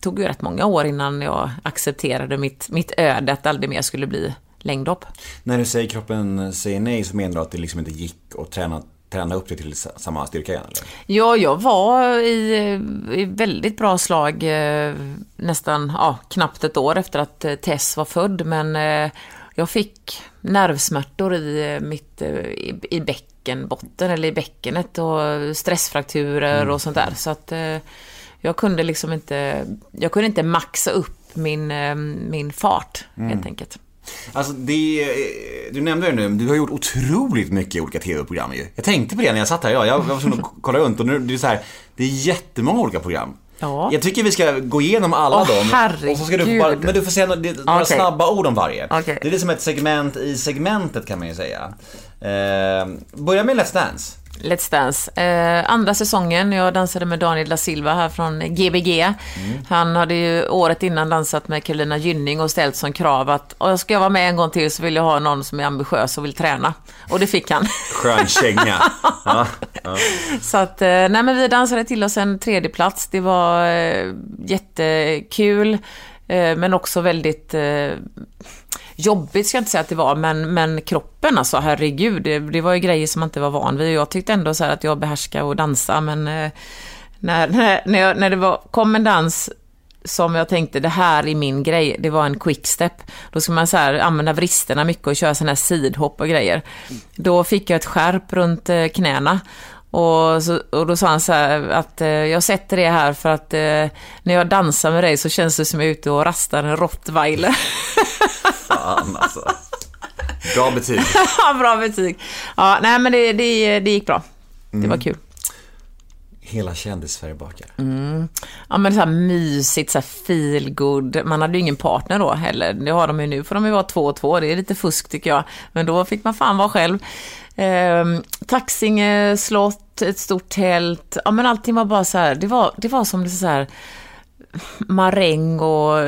tog ju rätt många år innan jag accepterade mitt, mitt öde att aldrig mer skulle bli längdhopp. När du säger kroppen säger nej så menar du att det liksom inte gick att träna träna upp dig till samma styrka igen? Eller? Ja, jag var i, i väldigt bra slag eh, nästan ja, knappt ett år efter att eh, Tess var född. Men eh, jag fick nervsmärtor i, mitt, i, i bäckenbotten eller i bäckenet och stressfrakturer mm. och sånt där. Så att jag kunde liksom inte, jag kunde inte maxa upp min, min fart helt enkelt. Alltså det, du nämnde det nu, du har gjort otroligt mycket olika TV-program ju. Jag tänkte på det när jag satt här idag, jag var tvungen att kolla runt och nu, det är så här, det är jättemånga olika program. Ja. Jag tycker vi ska gå igenom alla Åh, dem. herregud. Och så ska du bara, men du får säga några, några Okej. snabba ord om varje. Okej. Det är liksom ett segment i segmentet kan man ju säga. Eh, börja med Let's Dance. Let's Dance. Eh, andra säsongen, jag dansade med Daniel da Silva här från Gbg. Han hade ju året innan dansat med Carolina Gynning och ställt som krav att "Åh, ska jag vara med en gång till så vill jag ha någon som är ambitiös och vill träna. Och det fick han. Skön känga. ja. Så att, eh, nej men vi dansade till oss en tredje plats. Det var eh, jättekul, Eh, men också väldigt eh, jobbigt ska jag inte säga att det var, men, men kroppen alltså, herregud, det, det var ju grejer som man inte var van vid. Jag tyckte ändå så här att jag behärskade att dansa, men eh, när, när, när, jag, när det var, kom en dans som jag tänkte, det här är min grej, det var en quickstep. Då ska man så här, använda vristerna mycket och köra sådana här sidhopp och grejer. Då fick jag ett skärp runt eh, knäna. Och, så, och då sa han så här att eh, jag sätter det här för att eh, när jag dansar med dig så känns det som jag är ute och rastar en rottweiler. Fan alltså. Bra betyg. Bra betyg. Ja, nej men det, det, det gick bra. Det var kul. Hela kändis-Sverige bakar. Mm. Ja men så här mysigt, så här feel good. Man hade ju ingen partner då heller. Det har de ju nu, får de ju vara två och två. Det är lite fusk tycker jag. Men då fick man fan vara själv. Ehm, Taxinge slott, ett stort tält. Ja men allting var bara så här, det var, det var som det så här maräng och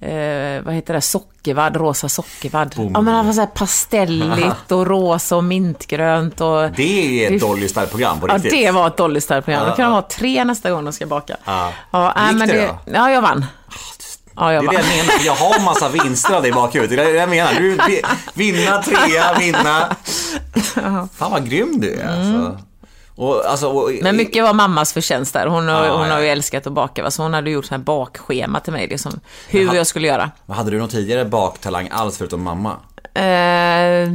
eh, vad heter det, sockervadd, rosa sockervadd. Ja men det var så här pastelligt och rosa och mintgrönt och... Det är ett Det- Dolly Style-program på Ja, riktigt. det var ett Dolly Style-program. Ja, Då kan de ja. ha tre nästa gång de ska baka. Ja. Ja, Gick men det det, då? ja, jag vann. Ja, Det jag är vann. det jag menar, jag har massa vinster av det i bakhuvudet. Det är det jag menar. Du, vi- vinna, trea, vinna. Fan vad grym du är alltså. Och, alltså och, Men mycket var mammas förtjänst där. Hon, har, Ja, hon ja. har ju älskat att baka. va, Så hon hade gjort så här bakschema till mig. Liksom, hur Jaha. jag skulle göra. Hade du någon tidigare baktalang alls förutom mamma? Eh,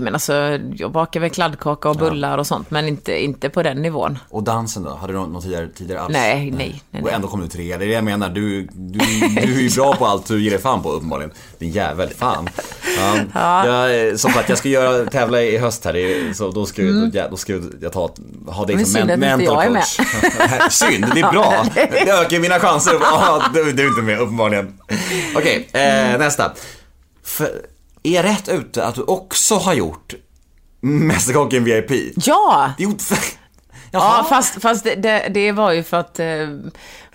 men alltså, jag bakar väl kladdkaka och bullar och sånt. Men inte, inte på den nivån. Och dansen då? Hade du någon, tidigare, tidigare alls? Nej, nej, nej, Och ändå kom du trea. Det är det jag menar. Du, du, du är ju bra på allt du ger dig fan på uppenbarligen. Din jävel. Fan. Ja. Jag, som sagt, jag ska göra, tävla i höst här. Så då ska, jag- då, då ska jag ta, ha dig Men som synd men, att inte mental jag är coach. synd, det är bra. Det ökar mina chanser. Du, du är inte med uppenbarligen. Okej, eh, nästa. För, är jag rätt ute att du också har gjort Mästerkocken VIP? Ja! Gjort... Ja, fast, fast det, det, var ju för att eh,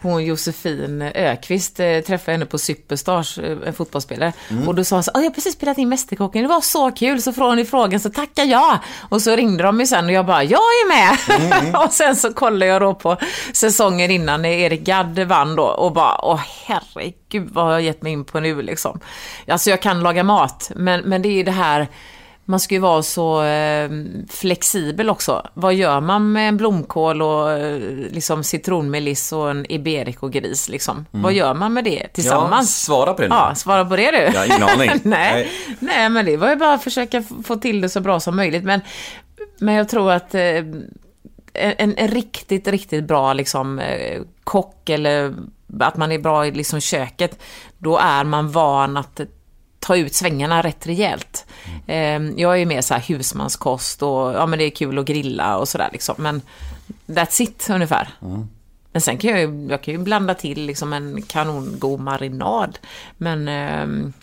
hon Josefin Ökvist eh, träffade henne på Superstars, eh, en fotbollsspelare. Mm. Och då sa hon så "Åh, jag har precis spelat in Mästerkocken, det var så kul. Så frågade hon i frågan så tackar jag. Och så ringde de ju sen och jag bara, jag är med. Mm, och sen så kollade jag då på säsongen innan när Erik Gadd vann då och bara, åh herregud vad har jag gett mig in på nu liksom. Alltså jag kan laga mat, men, men det är ju det här man ska ju vara så eh, flexibel också. Vad gör man med en blomkål och eh, liksom citronmeliss och en iberico-gris liksom? Vad gör man med det Ja, tillsammans? svara på det nu. Ja, svara på det du. Jag har ingen aning. Nej. Nej. Nej, men det var ju bara att försöka få till det så bra som möjligt. Men, men jag tror att eh, en, en riktigt, riktigt bra liksom, eh, kock eller att man är bra i liksom, köket, då är man van att ta ut svängarna rätt rejält. Eh, jag är ju mer så här husmanskost och ja men det är kul att grilla och sådär liksom. Men that's it ungefär. Men sen kan jag ju, jag kan ju blanda till liksom en kanongod marinad. Men ehm,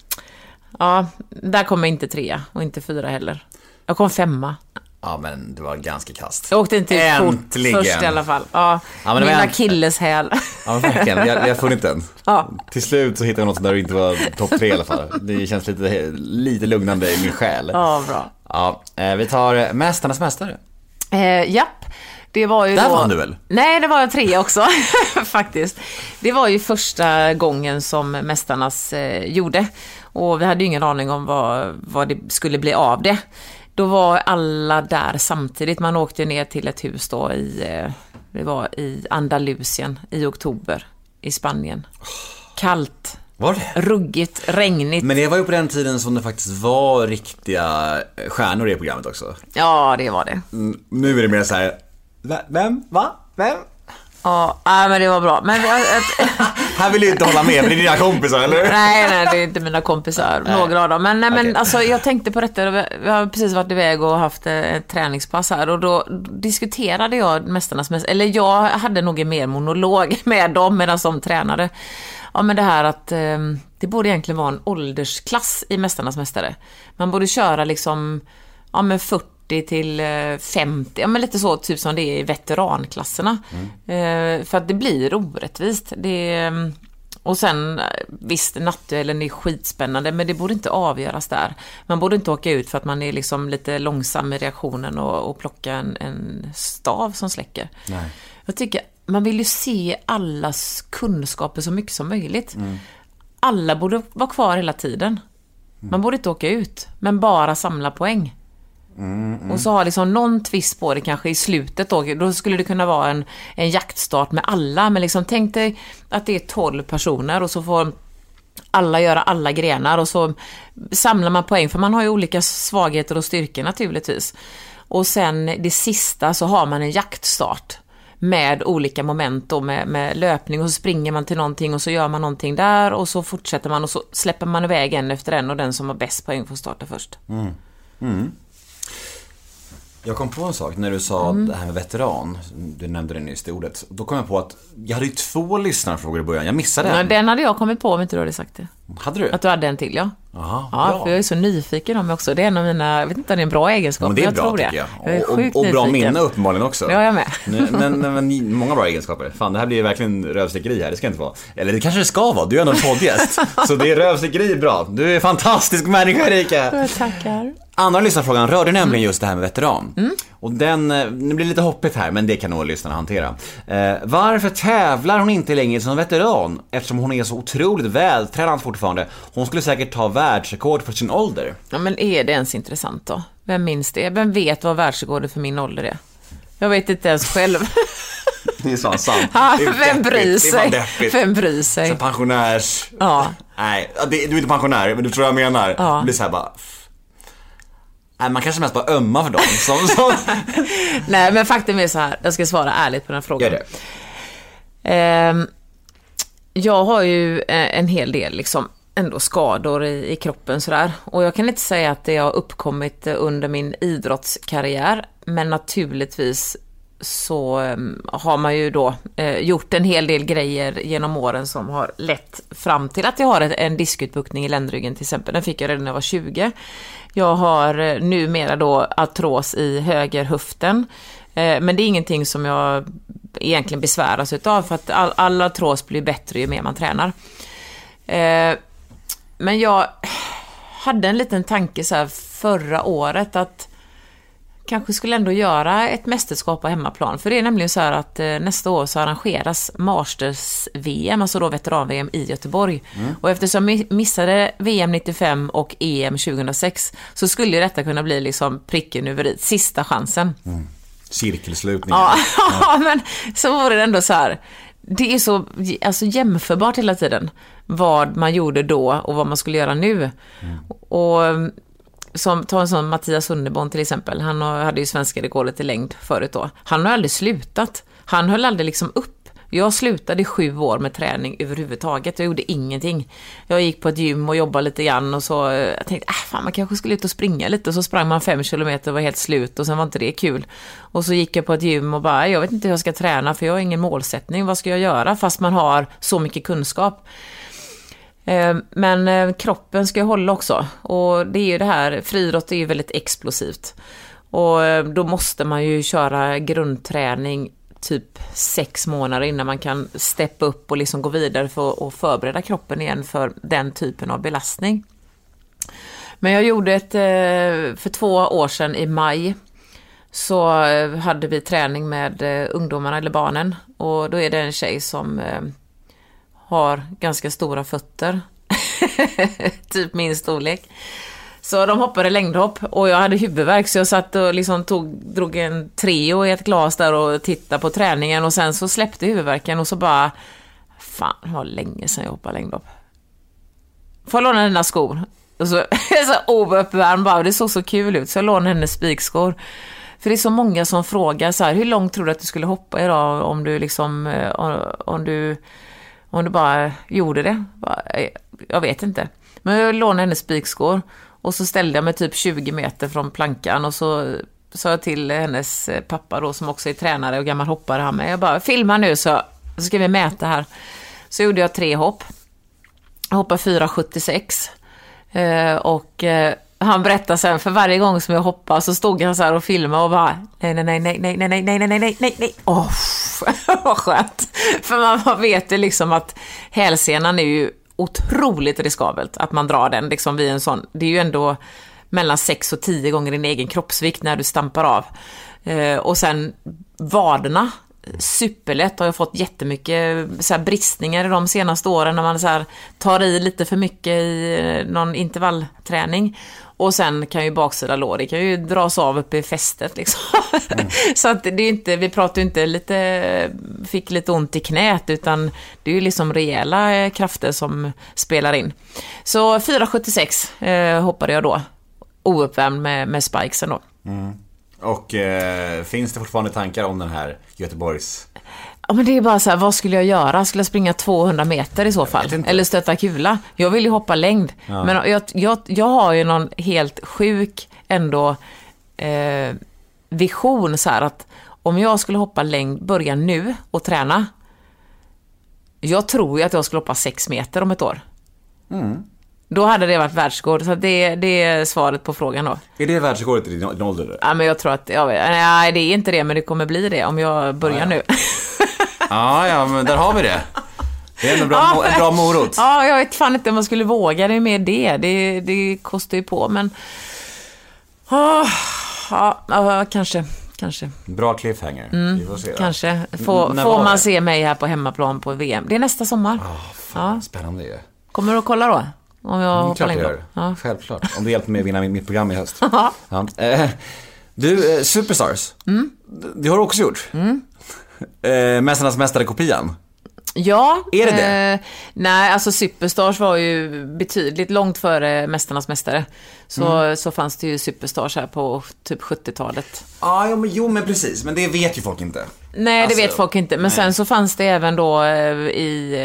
ja, där kom jag inte trea och inte fyra heller. Jag kom femma. Ja, men det var ganska kast. Jag åkte inte ut fort Äntligen. först i alla fall. Ja, Ja, men det min akilleshäl. Ja, verkligen. Jag, jag har funnit den. Ja. Till slut så hittade jag något där du inte var topp tre i alla fall. Det känns lite, lite lugnande i min själ. ja, bra. Ja, eh, vi tar Mästarnas Mästare. Eh, japp. Det var ju Där då... vann du väl? Nej, det var jag tre också, faktiskt. Det var ju första gången som Mästarnas eh, gjorde. Och vi hade ju ingen aning om vad, vad det skulle bli av det. Då var alla där samtidigt. Man åkte ner till ett hus då i, eh, det var i Andalusien i oktober i Spanien. Kallt, Var det? ruggigt, regnigt. Men det var ju på den tiden som det faktiskt var riktiga stjärnor i programmet också. Ja, det var det. Mm, Nu är det mer så här. "Va- Vem? Va? Vem? Ja, nej, men det var bra. Men, jag, Här vill du inte hålla med, det är dina kompisar, eller? nej, nej, det är inte mina kompisar. Några av dem. Men, nej, men Okej. alltså, jag tänkte på detta. Vi har precis varit iväg och haft eh, ett träningspass här. Och då diskuterade jag Mästarnas mästare. Eller jag hade nog en mer monolog med dem medan de tränade. Ja, men det här att eh, det borde egentligen vara en åldersklass i Mästarnas mästare. Man borde köra liksom, ja men 40 till eh, 50, ja men lite så typ som det är i veteranklasserna. Eh, för att det blir orättvist. Det, eh, och sen, eh, visst, nattduellen är skitspännande, men det borde inte avgöras där. Man borde inte åka ut för att man är liksom lite långsam i reaktionen och, och plocka en, en stav som släcker. Nej. Jag tycker, man vill ju se allas kunskaper så mycket som möjligt. Alla borde vara kvar hela tiden. Man borde inte åka ut, men bara samla poäng. Och så har liksom någon twist på det kanske i slutet då. Då skulle det kunna vara en, en jaktstart med alla. Men liksom tänk dig att det är 12 personer och så får alla göra alla grenar och så samlar man poäng. För man har ju olika svagheter och styrkor naturligtvis. Och sen det sista så har man en jaktstart med olika moment då med, med löpning och så springer man till någonting och så gör man någonting där och så fortsätter man och så släpper man iväg en efter en och den som har bäst poäng får starta först. Mm. Mm. Jag kom på en sak när du sa det här med veteran. Du nämnde det nyss, det ordet. Då kom jag på att jag hade ju två lyssnarfrågor i början. Jag missade Ja, en. den hade jag kommit på om inte du hade sagt det. Hade du? Att du hade en till, ja. Jaha, Ja, bra. för jag är så nyfiken om mig också. Det är en av mina, jag vet inte om det är en bra egenskap, men det är jag bra tror det. jag. Jag är och, sjukt och, och bra minne uppenbarligen också. Ja, jag är med. Men, men, men många bra egenskaper. Fan, det här blir ju verkligen rövslickeri här. Det ska inte vara. Eller det kanske det ska vara. Du är ändå en poddgäst. så det är rövslickeri bra. Du är en fantastisk människa Erika. Jag tackar. Andra lyssnarfrågan rörde Mm. nämligen just det här med veteran. Och den, eh, nu blir det lite hoppigt här, men det kan nog lyssnarna hantera. Eh, varför tävlar hon inte längre som veteran? Eftersom hon är så otroligt vältränad fortfarande. Hon skulle säkert ta världsrekord för sin ålder. Ja, men är det ens intressant då? Vem minns det? Vem vet vad världsrekordet för min ålder är? Jag vet inte ens själv. Det är så sant. Ja, Det är Vem bryr sig? Vem bryr sig? Så pensionärs... Ja. Nej, du är inte pensionär, men du tror jag menar. Ja. Det blir så här bara... Nej, man kanske mest bara ömmar för dem. Som, som... Nej, men faktum är så här. Jag ska svara ärligt på den frågan. Gör det. Ehm, jag har ju eh, en hel del liksom ändå skador i, i kroppen sådär. Och jag kan inte säga att det har uppkommit eh, under min idrottskarriär. Men naturligtvis så eh, har man ju då eh, gjort en hel del grejer genom åren som har lett fram till att jag har ett, en diskutbuktning i ländryggen till exempel. Den fick jag redan när jag var 20. Jag har eh, numera då artros i höger höften. Eh, men det är ingenting som jag egentligen besväras utav för att all, all artros blir bättre ju mer man tränar. Eh, men jag hade en liten tanke så här förra året att kanske skulle ändå göra ett mästerskap på hemmaplan. För det är nämligen så här att eh, nästa år så arrangeras Masters-VM, alltså då veteran-VM i Göteborg. Och eftersom jag mi- missade VM 95 och EM 2006 så skulle detta kunna bli liksom pricken över i, sista chansen. Cirkelslutningen. Ja, men så var det ändå så här. Det är så alltså, jämförbart hela tiden. Vad man gjorde då och vad man skulle göra nu. Och som, ta en sån Mattias Sunderborn till exempel. Han hade ju svenska rekordet i längd förut då. Han har aldrig slutat. Han höll aldrig liksom upp. Jag slutade i sju år med träning överhuvudtaget. Jag gjorde ingenting. Jag gick på ett gym och jobbade lite grann och så eh, jag tänkte äh, fan man kanske skulle ut och springa lite. Och så sprang man fem kilometer och var helt slut och sen var inte det kul. Och så gick jag på ett gym och bara, äh, jag vet inte hur jag ska träna för jag har ingen målsättning. Vad ska jag göra? Fast man har så mycket kunskap. Eh, men eh, kroppen ska ju hålla också. Och det är ju det här, friidrott är ju väldigt explosivt. Och eh, då måste man ju köra grundträning typ sex månader innan man kan steppa upp och liksom gå vidare för att förbereda kroppen igen för den typen av belastning. Men jag gjorde ett, för två år sedan i maj, så hade vi träning med ungdomarna eller barnen. Och då är det en tjej som har ganska stora fötter. typ min storlek. Så de hoppade längdhopp och jag hade huvudvärk så jag satt och liksom tog, drog en Treo i ett glas där och tittade på träningen och sen så släppte huvudvärken och så bara Fan, det var länge sedan jag hoppade längdhopp. Får jag låna dina skor? Och så, så ouppvärmd bara, det såg så kul ut så jag lånade hennes spikskor. För det är så många som frågar så här, hur långt tror du att du skulle hoppa idag om du liksom, eh, om, om du, om du bara gjorde det? Eh, jag vet inte. Men jag lånade hennes spikskor och så ställde jag mig typ 20 meter från plankan och så sa jag till hennes eh, pappa då som också är tränare och gammal hoppare han med. Jag bara, filma nu så, så ska vi mäta här. Så gjorde jag tre hopp. Jag hoppade 4,76. Eh, och han berättar sen, för varje gång som jag hoppade så stod han så här och filmade och bara nej, nej, nej, nej, nej, nej, nej, nej, nej, nej, nej, nej, åh, vad skönt. För man vet ju liksom att hälsenan är ju otroligt riskabelt att man drar den liksom vid en sån, det är ju ändå mellan 6 och 10 gånger din egen kroppsvikt när du stampar av. Och sen vaderna, superlätt. Har jag fått jättemycket så här, bristningar i de senaste åren när man så här, tar i lite för mycket i någon intervallträning. Och sen kan ju baksida lår, det kan ju dras av uppe i fästet liksom. Mm. så att det är inte, vi pratar ju inte lite, fick lite ont i knät, utan det är ju liksom rejäla eh, krafter som spelar in. Så 4,76 eh, hoppade jag då, ouppvärmd med, med spikesen då. Mm. Och eh, finns det fortfarande tankar om den här Göteborgs... Ja, men det är bara så här, vad skulle jag göra? Skulle jag springa 200 meter i så fall? Eller stötta kula? Jag vill ju hoppa längd. Ja. Men jag, jag, jag har ju någon helt sjuk ändå eh, vision så här att om jag skulle hoppa längd, börja nu och träna. Jag tror ju att jag skulle hoppa 6 meter om ett år. Mm. Då hade det varit världsrekord, så det, det är svaret på frågan då. Är det världsrekordet i din, ålder? Ja, men jag tror att, ja, nej det är inte det, men det kommer bli det om jag börjar ja, ja. nu. ja, ja, men där har vi det. Det är en bra, ja, en bra morot. Ja, jag vet fan inte om man skulle våga det med det. Det, det kostar ju på, men... Oh, ja, kanske. Kanske. Bra cliffhanger. Mm, vi får se. Då. Kanske. Får, får man se mig här på hemmaplan på VM. Det är nästa sommar. Oh, fan, ja. Spännande ju. Kommer du att kolla då? Om jag mm, klart jag gör. Ja. Självklart. Om du hjälper mig att vinna mitt program i höst. ja. Eh, du, eh, Superstars. Mm. Det har du också gjort. Mm. Eh, Mästarnas Mästare-kopian. Ja. Är det det? Eh, nej, alltså Superstars var ju betydligt långt före Mästarnas Mästare. Så, mm. så fanns det ju Superstars här på typ 70-talet. Ah, ja, men, jo, men precis. Men det vet ju folk inte. Nej, alltså, det vet folk inte. Men nej. sen så fanns det även då i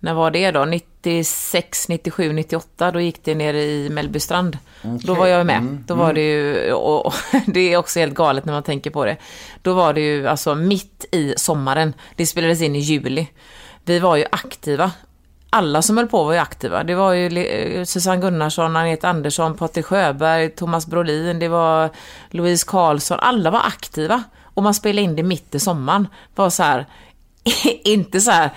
när var det då? 96, 97, 98. Då gick det ner i Mellbystrand. Okay. Då var jag med. Mm. Då var mm. det ju, och, och, det är också helt galet när man tänker på det. Då var det ju alltså mitt i sommaren. Det spelades in i juli. Vi var ju aktiva. Alla som höll på var ju aktiva. Det var ju eh, Susanne Gunnarsson, Anette Andersson, Patrik Sjöberg, Thomas Brolin, det var Louise Karlsson. Alla var aktiva. Och man spelade in det mitt i sommaren. Det var så här, inte så här,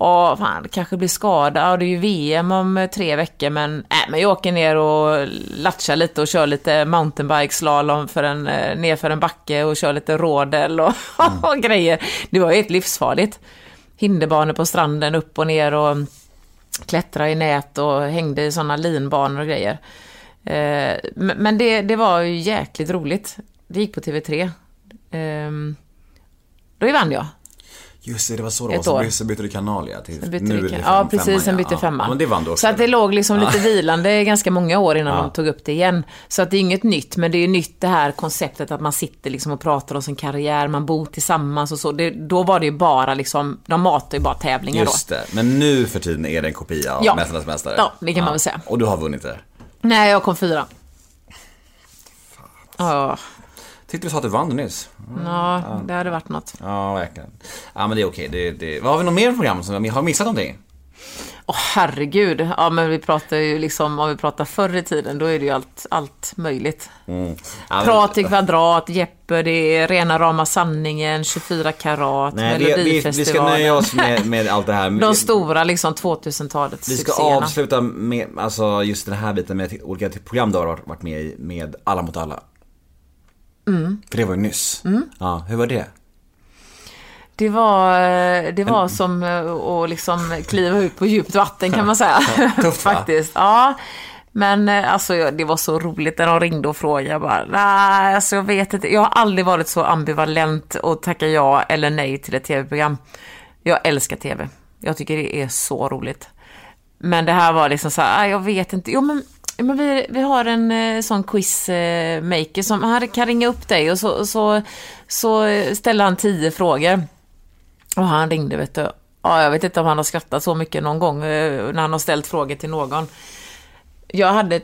och fan, kanske blir skadad. Det är ju VM om tre veckor, men, äh, men jag åker ner och latchar lite och kör lite mountainbike slalom för en, eh, nerför en backe och kör lite rådel och, mm. och grejer. Det var ju helt livsfarligt. Hinderbanor på stranden, upp och ner och klättra i nät och hängde i sådana linbanor och grejer. Eh, men det, det var ju jäkligt roligt. Det gick på TV3. Eh, då vann jag. Just det, det var så det var. Så bytte du kanal ja. Till, bytte nu fem, ja, precis. Sen bytte ja. femma. men det vann du också. Så att det låg liksom lite vilande ganska många år innan ja. de tog upp det igen. Så att det är inget nytt, men det är nytt det här konceptet att man sitter liksom och pratar om sin karriär, man bor tillsammans och så. Det, då var det ju bara liksom, de matar ju bara tävlingar Just då. Just det, men nu för tiden är det en kopia av ja. Mästarnas Mästare. Ja, det kan man väl säga. Och du har vunnit det? Nej, jag kom fyra. Ja, Tyckte du sa att du vann nyss. Mm. Ja, det hade varit något. Ja, verkligen. Ja, men det är okej. Det, det... Vad har vi något mer program som vi har missat någonting? Åh oh, herregud. Ja men vi pratar ju liksom, om vi pratar förr i tiden, då är det ju allt, allt möjligt. Mm. Ja, Prat i kvadrat, Jeppe, det är rena rama sanningen, 24 karat, Nej, Melodifestivalen. Vi, vi, ska nöja oss med, med allt det här. De stora liksom 2000-talets Vi ska succéerna. avsluta med, alltså just den här biten med olika program du har varit med i, med Alla mot alla. Mm. För det var ju nyss. Mm. Ja, hur var det? Det var, eh, det var som eh, att liksom kliva ut på djupt vatten kan man säga. Tufft va? Faktiskt. Ja. Men eh, alltså det var så roligt när de ringde och frågade. Jag bara, nej, alltså jag vet inte. Jag har aldrig varit så ambivalent och tacka ja eller nej till ett tv-program. Jag älskar tv. Jag tycker det är så roligt. Men det här var liksom så här, jag vet inte. Jo men Men vi, vi har en eh, sån quizmaker som han kan ringa upp dig och så, så, så ställer han tio frågor. Och han ringde, vet du. Ja, jag vet inte om han har skrattat så mycket någon gång eh, när han har ställt frågor till någon. Jag hade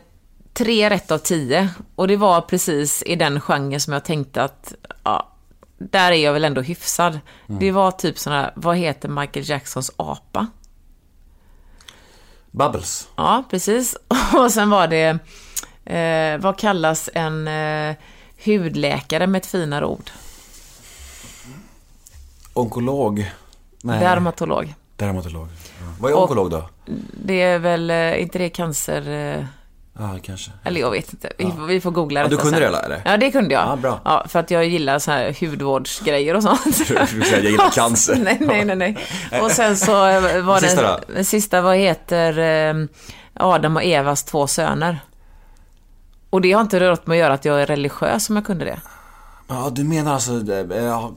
tre rätt av tio och det var precis i den genren som jag tänkte att ja, där är jag väl ändå hyfsad. Det var typ sådana, vad heter Michael Jacksons apa? Bubbles. Ja, precis. Och sen var det, eh, vad kallas en eh, hudläkare med ett finare ord? Onkolog. Nej. Dermatolog. Dermatolog. Ja. Vad är onkolog då? Det är väl, eh, inte det cancer... Ja, kanske. eller jag vet inte. Vi, vi får googla Ja, du kunde sen. det, eller? Ja, det kunde jag. Ja, bra. Ja, för att jag gillar så här hudvårdsgrejer och sånt. Jag gillar cancer. nej, nej, nej, nej. Och sen så eh, var det... Sista då? Den sista, vad heter eh, Adam och Evas två söner? Och det har inte rört med att göra att jag är religiös om jag kunde det. Ja, du menar alltså... eh, ja,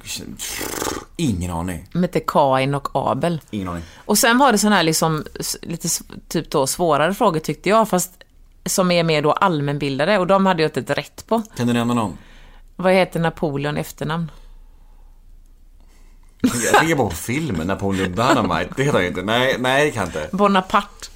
ingen aning. De heter Kain och Abel. Ingen aning. Och sen var det sån här liksom, lite typ då svårare frågor tyckte jag, fast som är mer då allmänbildade och de hade jag inte ett rätt på. Kan du nämna någon? Vad heter Napoleon efternamn? Jag tänker bara på filmen, Napoleon Dynamite. Det heter han inte. Nej, nej, det kan inte. Bonaparte.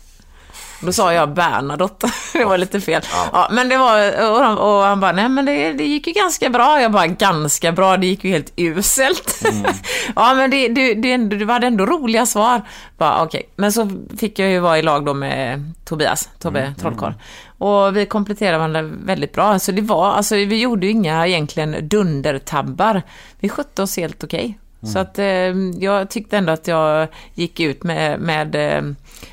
Då sa jag Bernadotte. Det var lite fel. Ja. men det var, och han, och han bara, nej men det, det gick ju ganska bra. Jag bara, ganska bra, det gick ju helt uselt. ja, men det, det, det, det var ändå roliga svar. Bara, okej. Men så fick jag ju vara i lag då med Tobias, Tobbe Trollkarl. Och vi kompletterade varandra väldigt bra. Så det var, alltså vi gjorde ju inga egentligen dundertabbar. Vi skötte oss helt okej. Så att eh, jag tyckte ändå att jag gick ut med, med eh,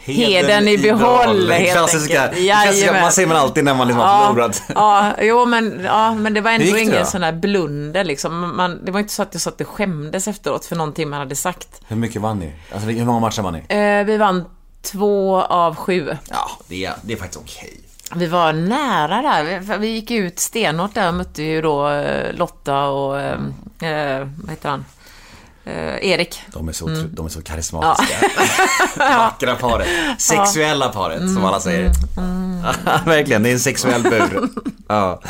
heden i behåll. helt Klassiska, klassiska, man säger man alltid när man liksom har Ja, förlorat. ja, jo, men, ja, men det var ändå det ingen då? sån här blunder liksom. Man, det var inte så att jag satt och skämdes efteråt för någonting man hade sagt. Hur mycket vann ni? Alltså hur många matcher vann ni? Eh, vi vann två av sju. Ja, det är, det är faktiskt okej. Vi var nära där. Vi gick ut stenhårt där och mötte ju då eh, Lotta och, eh, eh, vad heter han? Eh, Erik. De är så, de är så karismatiska. Vackra paret. Sexuella paret, som alla säger. Verkligen, det är en sexuell bur. ja.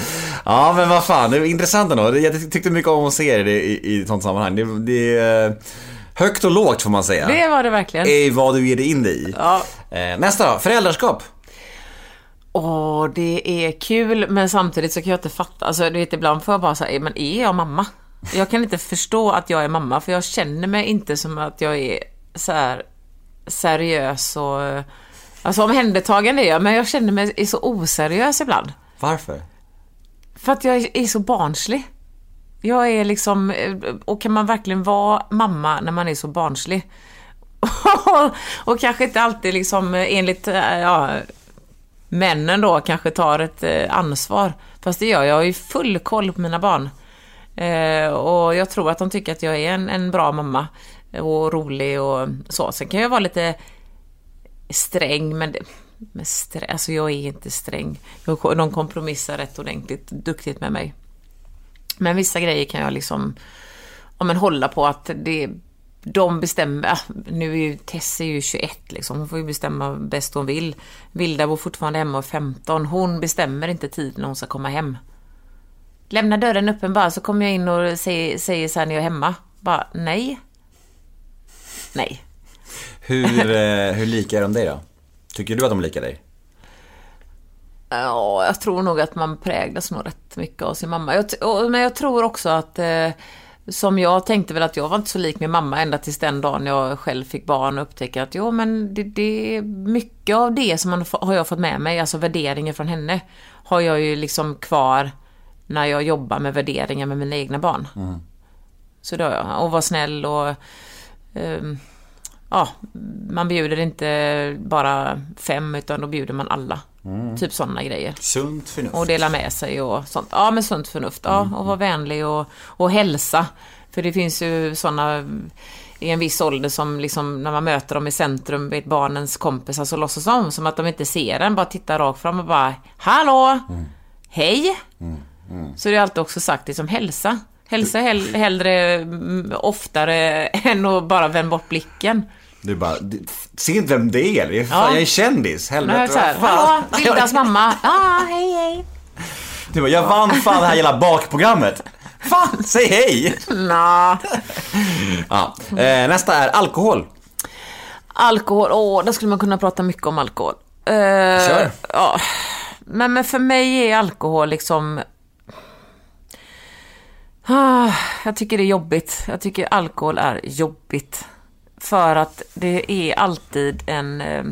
ja, men vad fan, det är intressant ändå. Jag tyckte mycket om att se det i, i ett sånt sammanhang. Det, det är högt och lågt får man säga. Det var det verkligen. I vad du ger dig in i. Ja. Eh, nästa då, föräldraskap. Åh, det är kul, men samtidigt så kan jag inte fatta. Alltså, du vet, ibland får jag bara säga, men är jag mamma? Jag kan inte förstå att jag är mamma, för jag känner mig inte som att jag är så här seriös och... Alltså omhändertagande är jag, men jag känner mig så oseriös ibland. Varför? För att jag är så barnslig. Jag är liksom, och kan man verkligen vara mamma när man är så barnslig? och kanske inte alltid liksom enligt, ja, männen då kanske tar ett eh, ansvar. Fast det gör jag, jag har ju full koll på mina barn. Eh, och jag tror att de tycker att jag är en, en bra mamma. Och rolig och så. Sen kan jag vara lite sträng, men, det, men strä, alltså jag är inte sträng. Jag, de kompromissar rätt ordentligt, duktigt med mig. Men vissa grejer kan jag liksom, ja men hålla på att det, de bestämmer, nu är ju Tess är ju 21 liksom, hon får ju bestämma bäst hon vill. Vilda bor fortfarande hemma och är 15, hon bestämmer inte tid när hon ska komma hem. Lämna dörren öppen bara så kommer jag in och säger, säger så här när jag är hemma. Bara nej. Nej. Hur, eh, hur lika är de dig då? Tycker du att de är lika dig? Ja, jag tror nog att man präglas nog rätt mycket av sin mamma. Jag, och, men jag tror också att, eh, som jag tänkte väl att jag var inte så lik min mamma ända tills den dagen jag själv fick barn och upptäckte att jo men det, det är mycket av det som man, har jag fått med mig, alltså värderingar från henne, har jag ju liksom kvar när jag jobbar med värderingar med mina egna barn. Så det har jag. Och vara snäll och ehm, ja, man bjuder inte bara fem utan då bjuder man alla. Typ sådana grejer. Sunt förnuft. Och dela med sig och sånt. Ja, med sunt förnuft. Ja, och vara vänlig och, och hälsa. För det finns ju sådana i en viss ålder som liksom när man möter dem i centrum, vet barnens kompisar, så låtsas de som att de inte ser en, bara tittar rakt fram och bara Hallå! Hej! Så det är alltid också sagt liksom hälsa. Hälsa hell, hellre mm, oftare än att bara vända bort blicken. Du bara, "Du- ser inte vem det är? Det är fan, Ja. Jag är kändis, helvete. här, vad fan?" Hallå, Vildas mamma. Ja, hej hej. Du bara, jag vann fan det här jävla bakprogrammet. Fan, säg hej! Nå. Ja. Eh, nästa är alkohol. Alkohol, åh, där skulle man kunna prata mycket om alkohol. Eh, Kör. Ja. Men, men för mig är alkohol liksom... Ah, jag tycker det är jobbigt. Jag tycker alkohol är jobbigt. För att det är alltid en... eh,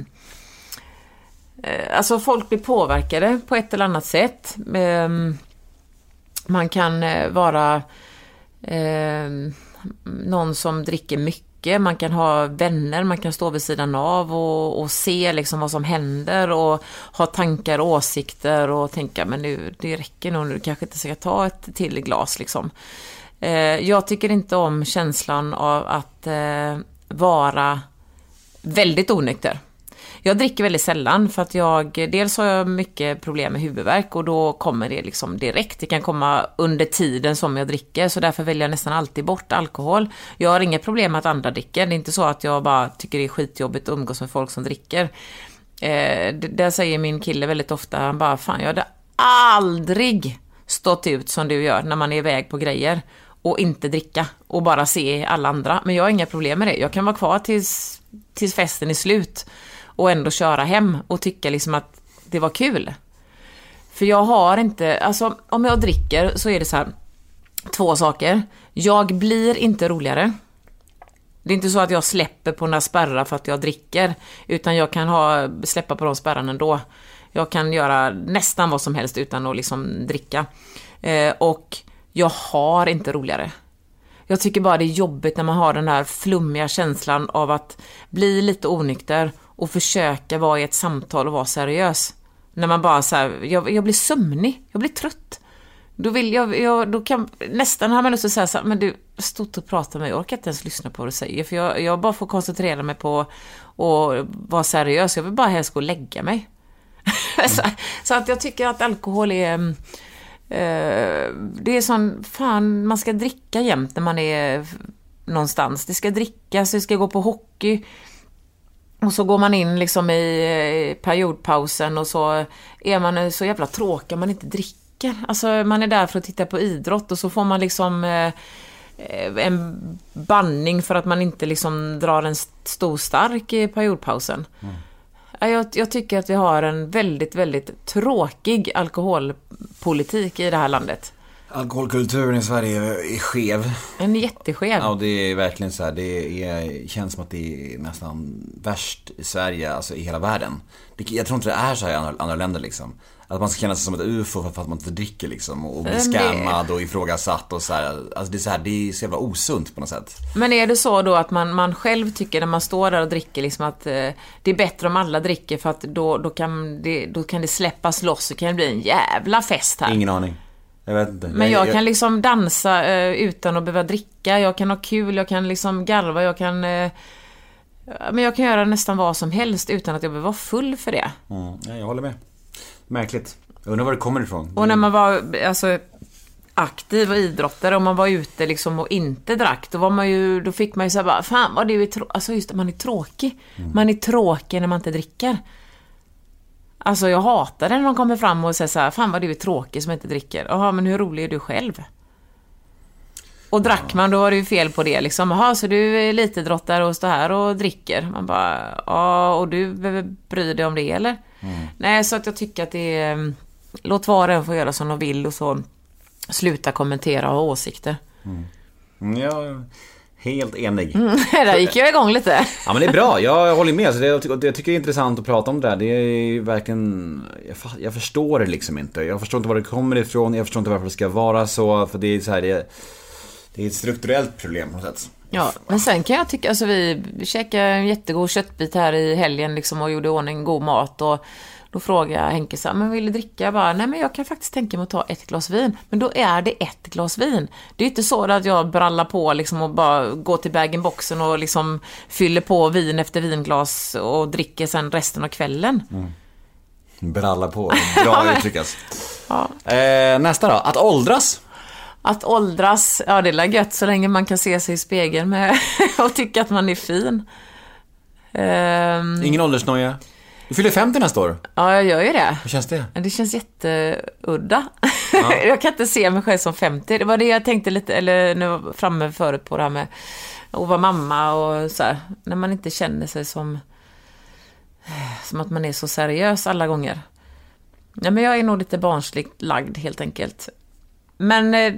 eh Alltså folk blir påverkade på ett eller annat sätt. Eh, Man kan eh, vara eh, någon som dricker mycket, man kan ha vänner, man kan stå vid sidan av och, och se liksom vad som händer och ha tankar och åsikter och tänka men nu, det räcker nog nu, du kanske inte ska ta ett till glas liksom. Eh, jag tycker inte om känslan av att eh, vara väldigt onykter. Jag dricker väldigt sällan för att jag, dels har jag mycket problem med huvudvärk och då kommer det liksom direkt. Det kan komma under tiden som jag dricker så därför väljer jag nästan alltid bort alkohol. Jag har inga problem med att andra dricker. Det är inte så att jag bara tycker det är skitjobbigt att umgås med folk som dricker. Eh, det, där säger min kille väldigt ofta, han bara fan jag hade aldrig stått ut som du gör när man är iväg på grejer och inte dricka och bara se alla andra. Men jag har inga problem med det. Jag kan vara kvar tills, tills festen är slut och ändå köra hem och tycka liksom att det var kul. För jag har inte, alltså om jag dricker så är det så här, två saker. Jag blir inte roligare. Det är inte så att jag släpper på några spärrar för att jag dricker, utan jag kan ha, släppa på de spärrarna ändå. Jag kan göra nästan vad som helst utan att liksom dricka. Eh, och jag har inte roligare. Jag tycker bara det är jobbigt när man har den här flummiga känslan av att bli lite onykter och försöka vara i ett samtal och vara seriös. När man bara så här, jag, jag blir sömnig, jag blir trött. Då vill jag, jag då kan, nästan har man lust att säga så här, men du, stort och prata med mig, jag orkar inte ens lyssna på vad du säger, för jag, jag bara får koncentrera mig på att vara seriös, jag vill bara helst gå och lägga mig. så, så att jag tycker att alkohol är, mm, eh, det är sån, fan, man ska dricka jämt när man är någonstans. Det ska drickas, det ska gå på hockey. Och så går man in liksom i eh, periodpausen och så är man så jävla tråkig om man inte dricker. Alltså man är där för att titta på idrott och så får man liksom eh, en banning för att man inte liksom drar en st- stor stark i periodpausen. Ja, Jag, jag tycker att vi har en väldigt, väldigt tråkig alkoholpolitik i det här landet. Alkoholkulturen i Sverige är skev. En jätteskev. Ja, det är verkligen så här. Det är, känns som att det är nästan värst i Sverige, alltså i hela världen. Det, jag tror inte det är så här i andra, andra länder liksom. Att man ska känna sig som ett ufo för att man inte dricker liksom. Och bli scammad och ifrågasatt och så här. Alltså det är så här, det är så jävla osunt på något sätt. Men är det så då att man, man själv tycker när man står där och dricker liksom att eh, det är bättre om alla dricker för att då, då, kan det, då kan det släppas loss så kan det bli en jävla fest här. Ingen aning. Jag vet inte. Men jag kan liksom dansa eh, utan att behöva dricka, jag kan ha kul, jag kan liksom garva, jag kan... Eh, men jag kan göra nästan vad som helst utan att jag behöver vara full för det. Mm, ja, jag håller med. Märkligt. Jag undrar var det kommer ifrån. Och när man var alltså, aktiv och idrottare och man var ute liksom och inte drack, då var man ju, då fick man ju såhär bara, fan vad du är trå-" Alltså just man är tråkig. Man är tråkig när man inte dricker. Alltså jag hatar det när de kommer fram och säger såhär, fan vad du är tråkig som inte dricker. Jaha, men hur rolig är du själv? Och drack man, då var det ju fel på det liksom. Jaha, så du är elitidrottare och står här och dricker? Man bara, ja, och du behöver bry dig om det eller? Nej, så att jag tycker att det är... Låt var och en få göra som de vill och så sluta kommentera och ha åsikter. Mm, är helt enig. Där gick jag igång lite. Ja men det är bra, jag håller med. Så det, jag, tycker, det är intressant att prata om det där. Det är verkligen... Jag, förstår det liksom inte. Jag förstår inte var det kommer ifrån, jag förstår inte varför det ska vara så. För det är så här, det, det är ett strukturellt problem på något sätt. Ja, men sen kan jag tycka, alltså vi käkade en jättegod köttbit här i helgen liksom och gjorde i ordning god mat och då frågade jag Henke så här, men vill du dricka? Jag bara, nej men jag kan faktiskt tänka mig att ta ett glas vin. Men då är det ett glas vin. Det är inte så att jag brallar på liksom och bara går till bag-in-boxen och liksom fyller på vin efter vinglas och dricker sen resten av kvällen. Bralla på, bra uttryckas. Ja. Eh, nästa då, att åldras. Att åldras, ja det är gött så länge man kan se sig i spegeln med och tycka att man är fin. Ehm, Ingen åldersnoja? Du fyller 50 nästa år. ja, jag gör ju det. Hur känns det? Det känns jätteudda. jag kan inte se mig själv som 50. Det var det jag tänkte lite, eller nu framme förut på det här med att vara mamma och så här. När man inte känner sig som, som att man är så seriös alla gånger. Ja, men jag är nog lite barnsligt lagd helt enkelt. Men eh,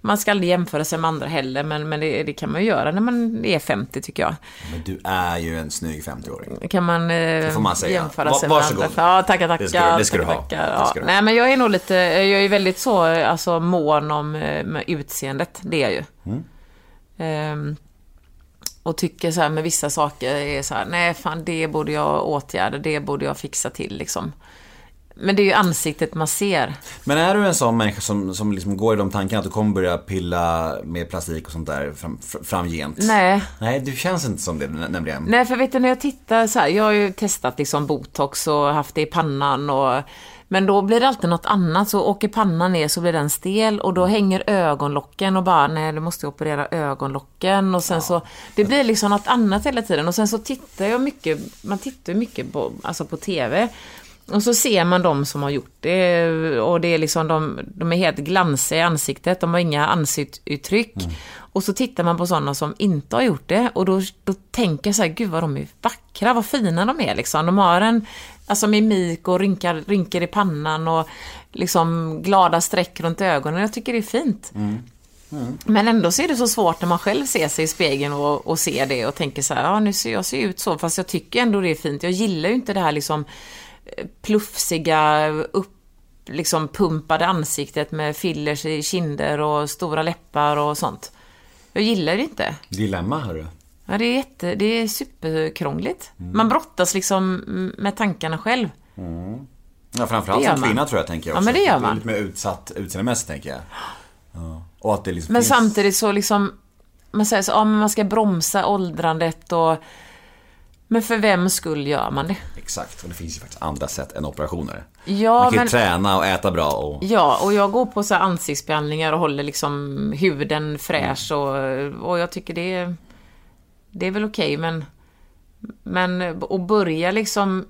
man ska aldrig jämföra sig med andra heller, men, men det, det kan man ju göra när man är 50 tycker jag. Men du är ju en snygg 50-åring. kan man, eh, får man säga. jämföra sig med varsågod. andra. Ja, tackar, tackar. Det ska du- det ska du tackar, ha. tackar. Det Ja. ska du ha. Nej, men jag är nog lite, jag är väldigt så, alltså mån om eh, med utseendet. Det är jag ju. Mm. Ehm, och tycker så här med vissa saker är så här, nej fan det borde jag åtgärda, det borde jag fixa till liksom. Men det är ju ansiktet man ser. Men är du en sån människa som, som liksom går i de tankarna att du kommer börja pilla med plastik och sånt där fram, fr- framgent? Nej. Nej, du känns inte som det nä- nämligen. Nej, för vet du när jag tittar så här, jag har ju testat liksom botox och haft det i pannan och men då blir det alltid något annat, så åker pannan ner så blir den stel och då hänger ögonlocken och bara, nej du måste operera ögonlocken och sen så, det blir liksom något annat hela tiden och sen så tittar jag mycket, man tittar ju mycket på, alltså på TV och så ser man de som har gjort det och det är liksom de, de är helt glansiga i ansiktet, de har inga ansiktsuttryck. Och så tittar man på sådana som inte har gjort det och då, då tänker jag så här, gud vad de är vackra, vad fina de är liksom. De har en alltså mimik och rynkar, rynkor i pannan och liksom glada streck runt ögonen. Jag tycker det är fint. Men ändå så är det så svårt när man själv ser sig i spegeln och, och ser det och tänker så här, ja nu ser jag ser ut så, fast jag tycker ändå det är fint. Jag gillar ju inte det här liksom plufsiga, upp, liksom pumpade ansiktet med fillers i kinder och stora läppar och sånt. Jag gillar det inte. Dilemma, hörru. Ja, det är, jätte, det är superkrångligt. Man brottas liksom med tankarna själv. Ja, framförallt som kvinna tror jag, tänker jag Ja, också. men det gör man. lite mer utsatt utseendemässigt, tänker jag. Ja. Och att det liksom Men finns... samtidigt så liksom, man säger så, ja men man ska bromsa åldrandet och... Men för vem skull gör man det? Exakt, och det finns ju faktiskt andra sätt än operationer. Ja, Man kan ju men... träna och äta bra och... Ja, och jag går på så här ansiktsbehandlingar och håller liksom huden fräsch och, och jag tycker det är, det är väl okej men, men att börja liksom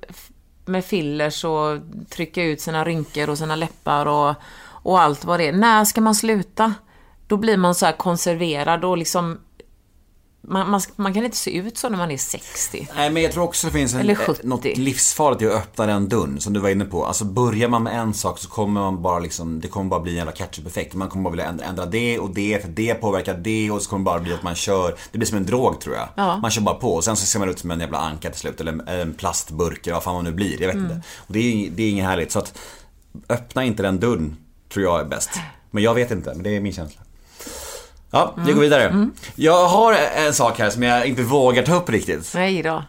med fillers och trycka ut sina rynkor och sina läppar och, och allt vad det är. När ska man sluta? Då blir man så här konserverad och liksom man, man, man kan inte se ut så när man är 60. Nej men jag tror också det finns en, eh, 70. något livsfarligt i att öppna den dörren som du var inne på. Alltså börjar man med en sak så kommer man bara liksom, det kommer bara bli en jävla catch-up-effekt. Man kommer bara vilja ändra, ändra det och det för det påverkar det och så kommer det bara bli att man kör, det blir som en drog tror jag. Ja. Man kör bara på och sen så ser man ut som en jävla anka till slut eller en- en plastburk eller vad fan man nu blir, jag vet Mm. inte. Och det är, det är inget härligt så att öppna inte den dörren tror jag är bäst. Men jag vet inte, men det är min känsla. Ja, vi går vidare. Jag har en sak här som jag inte vågar ta upp riktigt. Nej då.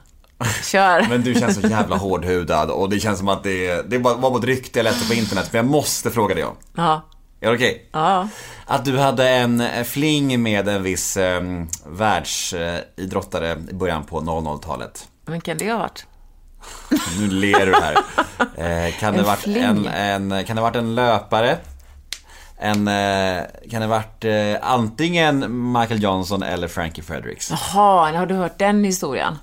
Kör. Men du känns så jävla hårdhudad och det känns som att det det bara var på ett rykte jag läste på internet, men jag måste fråga dig om. Ja. Är det okej? Ja. Att du hade en fling med en viss eh, världsidrottare i början på 00-talet. Men kan det ha varit? Nu ler du här. Eh, kan, det En varit fling? en, en, kan det varit en löpare? En, eh, kan det varit eh, antingen Michael Johnson eller Frankie Fredericks? Jaha, har du hört den historien?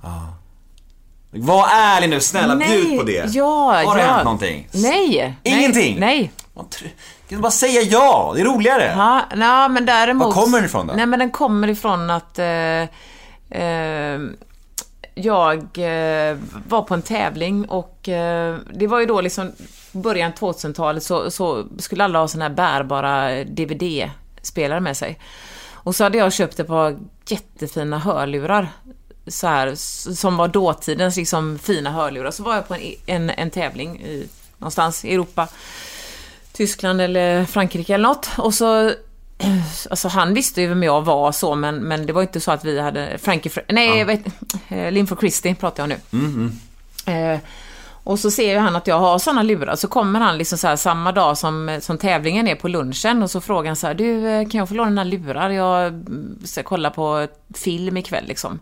Var ärlig nu, snälla bjud på det. Ja, Har det ja. hänt någonting? Nej. Ingenting? Nej. nej. Kan du bara säga ja? Det är roligare. Ja, nej, men däremot... Var kommer den ifrån då? Nej, men den kommer ifrån att eh, eh, jag eh, var på en tävling och eh, det var ju då liksom början 2000-talet så, så skulle alla ha såna här bärbara DVD-spelare med sig. Och så hade jag köpt ett par jättefina hörlurar. Så här, som var dåtidens liksom fina hörlurar. Så var jag på en, en, en tävling i, någonstans i Europa. Tyskland eller Frankrike eller något. Och så Alltså han visste ju vem jag var så men, men det var inte så att vi hade Frankie Nej, jag vet eh, Linford Christie pratar jag nu. Eh, och så ser ju han att jag har såna lurar, så kommer han liksom så här samma dag som, som tävlingen är på lunchen och så frågar han så här, du eh, kan jag få låna dina lurar? Jag mm, ska kolla på film ikväll liksom.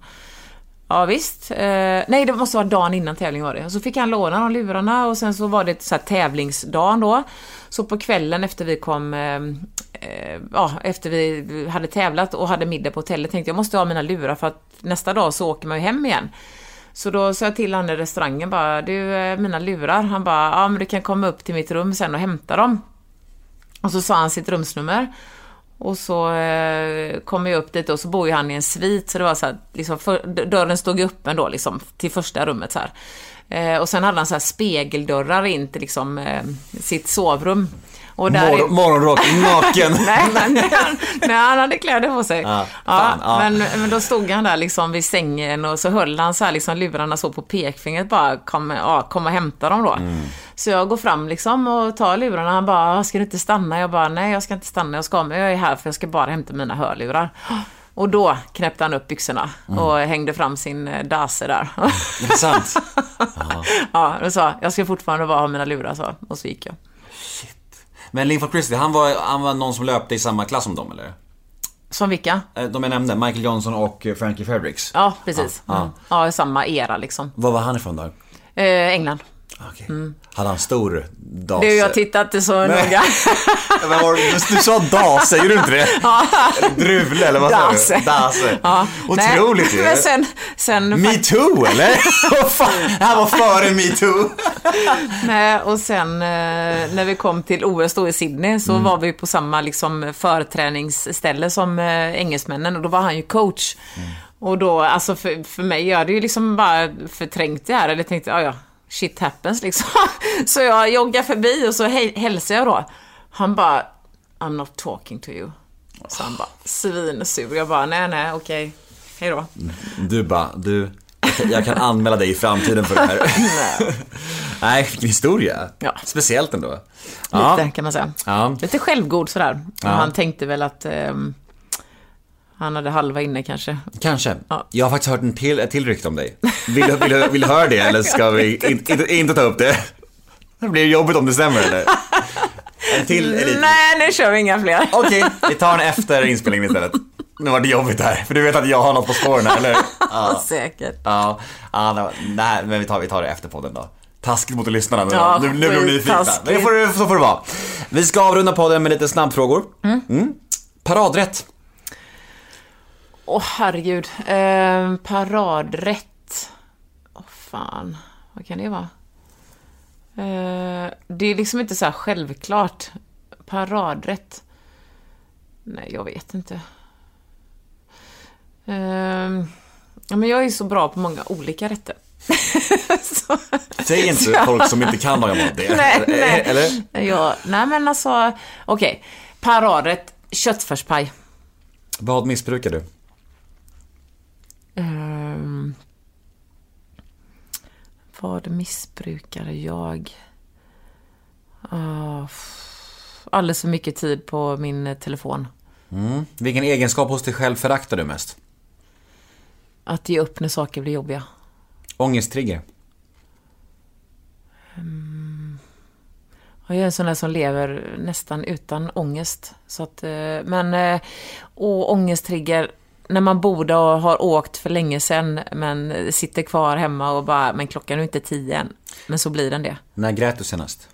Ja visst. Eh, nej, det måste vara dagen innan tävling var det. Så fick han låna de lurarna och sen så var det så här tävlingsdagen då. Så på kvällen efter vi kom, eh, eh ja, efter vi hade tävlat och hade middag på hotellet tänkte jag måste ha mina lurar för att nästa dag så åker man ju hem igen. Så då sa jag till han i restaurangen bara, du, eh, mina lurar. Han bara, ja men du kan komma upp till mitt rum sen och hämta dem. Och så sa han sitt rumsnummer. Och så eh, kom jag upp dit och så bor ju han i en svit så det var så här, liksom, för, dörren stod ju öppen då liksom till första rummet så här. Eh, och sen hade han så här spegeldörrar in till liksom eh, sitt sovrum. Och där Mor- morgonrock, naken. nej, men nej, han hade kläder på sig. Ja, fan, ja. Men, men då stod han där liksom vid sängen och så höll han så här liksom lurarna så på pekfingret bara, kom, ja, kom och hämta dem då. Mm. Så jag går fram liksom och tar lurarna. Han bara, ska du inte stanna? Jag bara, nej jag ska inte stanna, jag ska men jag är här för jag ska bara hämta mina hörlurar. Och då knäppte han upp byxorna Mm. och hängde fram sin eh, dase där. Är det sant? ja, och sa, jag ska fortfarande bara ha mina lurar så. Och så gick jag. Men Linford Christie, han var, han var någon som löpte i samma klass som dem eller? Som vilka? Eh, De jag nämnde, Michael Johnson och eh, Frankie Fredericks. Ja, precis. Ja, ja. Mm. Ja, samma era liksom. Var var han ifrån då? Eh, England. Okej. Hade han stor dase? Du, jag tittar inte så noga. Men var, du, sa das, säger du inte det? Eller druvle eller vad sa Dase. du? Dase. Ja. Otroligt Nej, ju. Men sen, sen Metoo eller? Det här var före metoo. Nej, och sen eh, när vi kom till OS då i Sydney så var vi på samma liksom, förträningsställe som eh, engelsmännen och då var han ju coach. Och då, alltså för, för mig, jag hade ju liksom bara förträngt det här, eller tänkte, ja ja, shit happens liksom. Så jag joggar förbi och så hälsar jag då. Han bara, I'm not talking to you. Så han bara, svinsur. Jag bara, nej nej, okej, hej då. Du bara, du, jag kan, anmäla dig i framtiden för det här. Nej, vilken historia. Ja. Speciellt ändå. Lite kan man säga. Ja. Lite självgod sådär. Ja. Han tänkte väl att ehm, han hade halva inne kanske. Kanske. Ja. Jag har faktiskt hört en till, ett till rykte om dig. Vill du, vill, vill du höra det eller ska vi in, inte, inte ta upp det? Det blir jobbigt om det stämmer eller? En till elit. Nej, nu kör vi inga fler. Okej, vi tar den efter inspelningen istället. Nu var det jobbigt här, för du vet att jag har något på spåren här, eller? Ja. Säkert. Ja, ja nej, men vi tar, vi tar det efter podden då. Taskigt mot lyssnarna nu, Ja, nu, nu blir de nyfikna. det får, så får det vara. Vi ska avrunda podden med lite snabbfrågor. Mm. Paradrätt. Åh herregud. Eh, paradrätt. Åh fan. Vad kan det vara? Eh, det är liksom inte så här självklart. Paradrätt. Nej, jag vet inte. Eh, men jag är så bra på många olika rätter. så, Säg inte så- folk som inte kan laga mat det. Nej, nej. Eller? Ja, nej men alltså, okej. Paradrätt, köttfärspaj. Vad missbrukar du? Ehm, vad missbrukar jag? F- alldeles för mycket tid på min eh, telefon. Mm. Vilken egenskap hos dig själv föraktar du mest? Att ge upp när saker blir jobbiga. Ångesttrigger. Jag är en sån där som lever nästan utan ångest. Så att, eh, men, eh, och ångesttrigger när man borde ha har åkt för länge sedan men sitter kvar hemma och bara, men klockan är inte tio än. Men så blir den det. När grät du senast?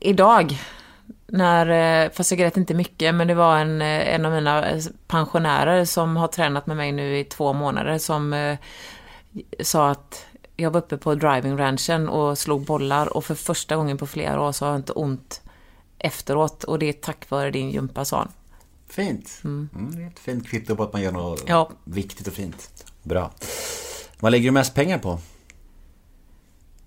Idag, när, eh, fast jag grät inte mycket, men det var en, eh, en av mina eh, pensionärer som har tränat med mig nu i två månader som eh, sa att jag var uppe på driving ranchen och slog bollar och för första gången på flera år så har jag inte ont efteråt och det är tack vare din gympa, sa han. Fint. Mm. det är ett fint kvitto på att man gör något Ja. viktigt och fint. Bra. Vad lägger du mest pengar på?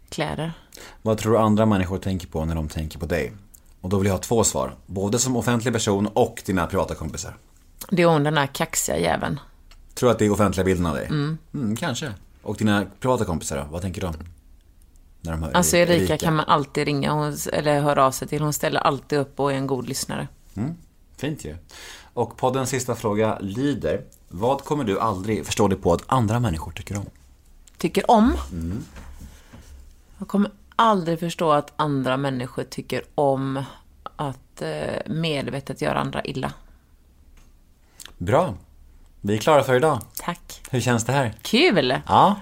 Kläder. Vad tror du andra människor tänker på när de tänker på dig? Och då vill jag ha två svar. Både som offentlig person och dina privata kompisar. Det är hon den här kaxiga jäveln. Tror du att det är offentliga bilden av dig? Mm. kanske. Och dina privata kompisar då? Vad tänker de? När de hör Alltså Erika kan man alltid ringa hon, eller höra av sig till. Hon ställer alltid upp och är en god lyssnare. Mm. Fint ju. Och poddens sista fråga lyder. Vad kommer du aldrig förstå dig på att andra människor tycker om? tycker om. Jag kommer aldrig förstå att andra människor tycker om att eh, medvetet göra andra illa. Bra. Vi är klara för idag. Tack. Hur känns det här? Kul! Ja,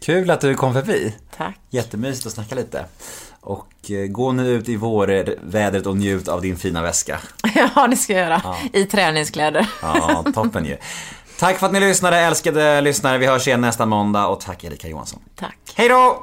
kul att du kom förbi. Tack. Jättemysigt att snacka lite. Och eh, gå nu ut i vårvädret och njut av din fina väska. Ja, det ska jag göra. I träningskläder. Ja, toppen ju. Tack för att ni lyssnade, älskade lyssnare. Vi hörs igen nästa måndag och tack Erika Johansson. Tack. Hej då!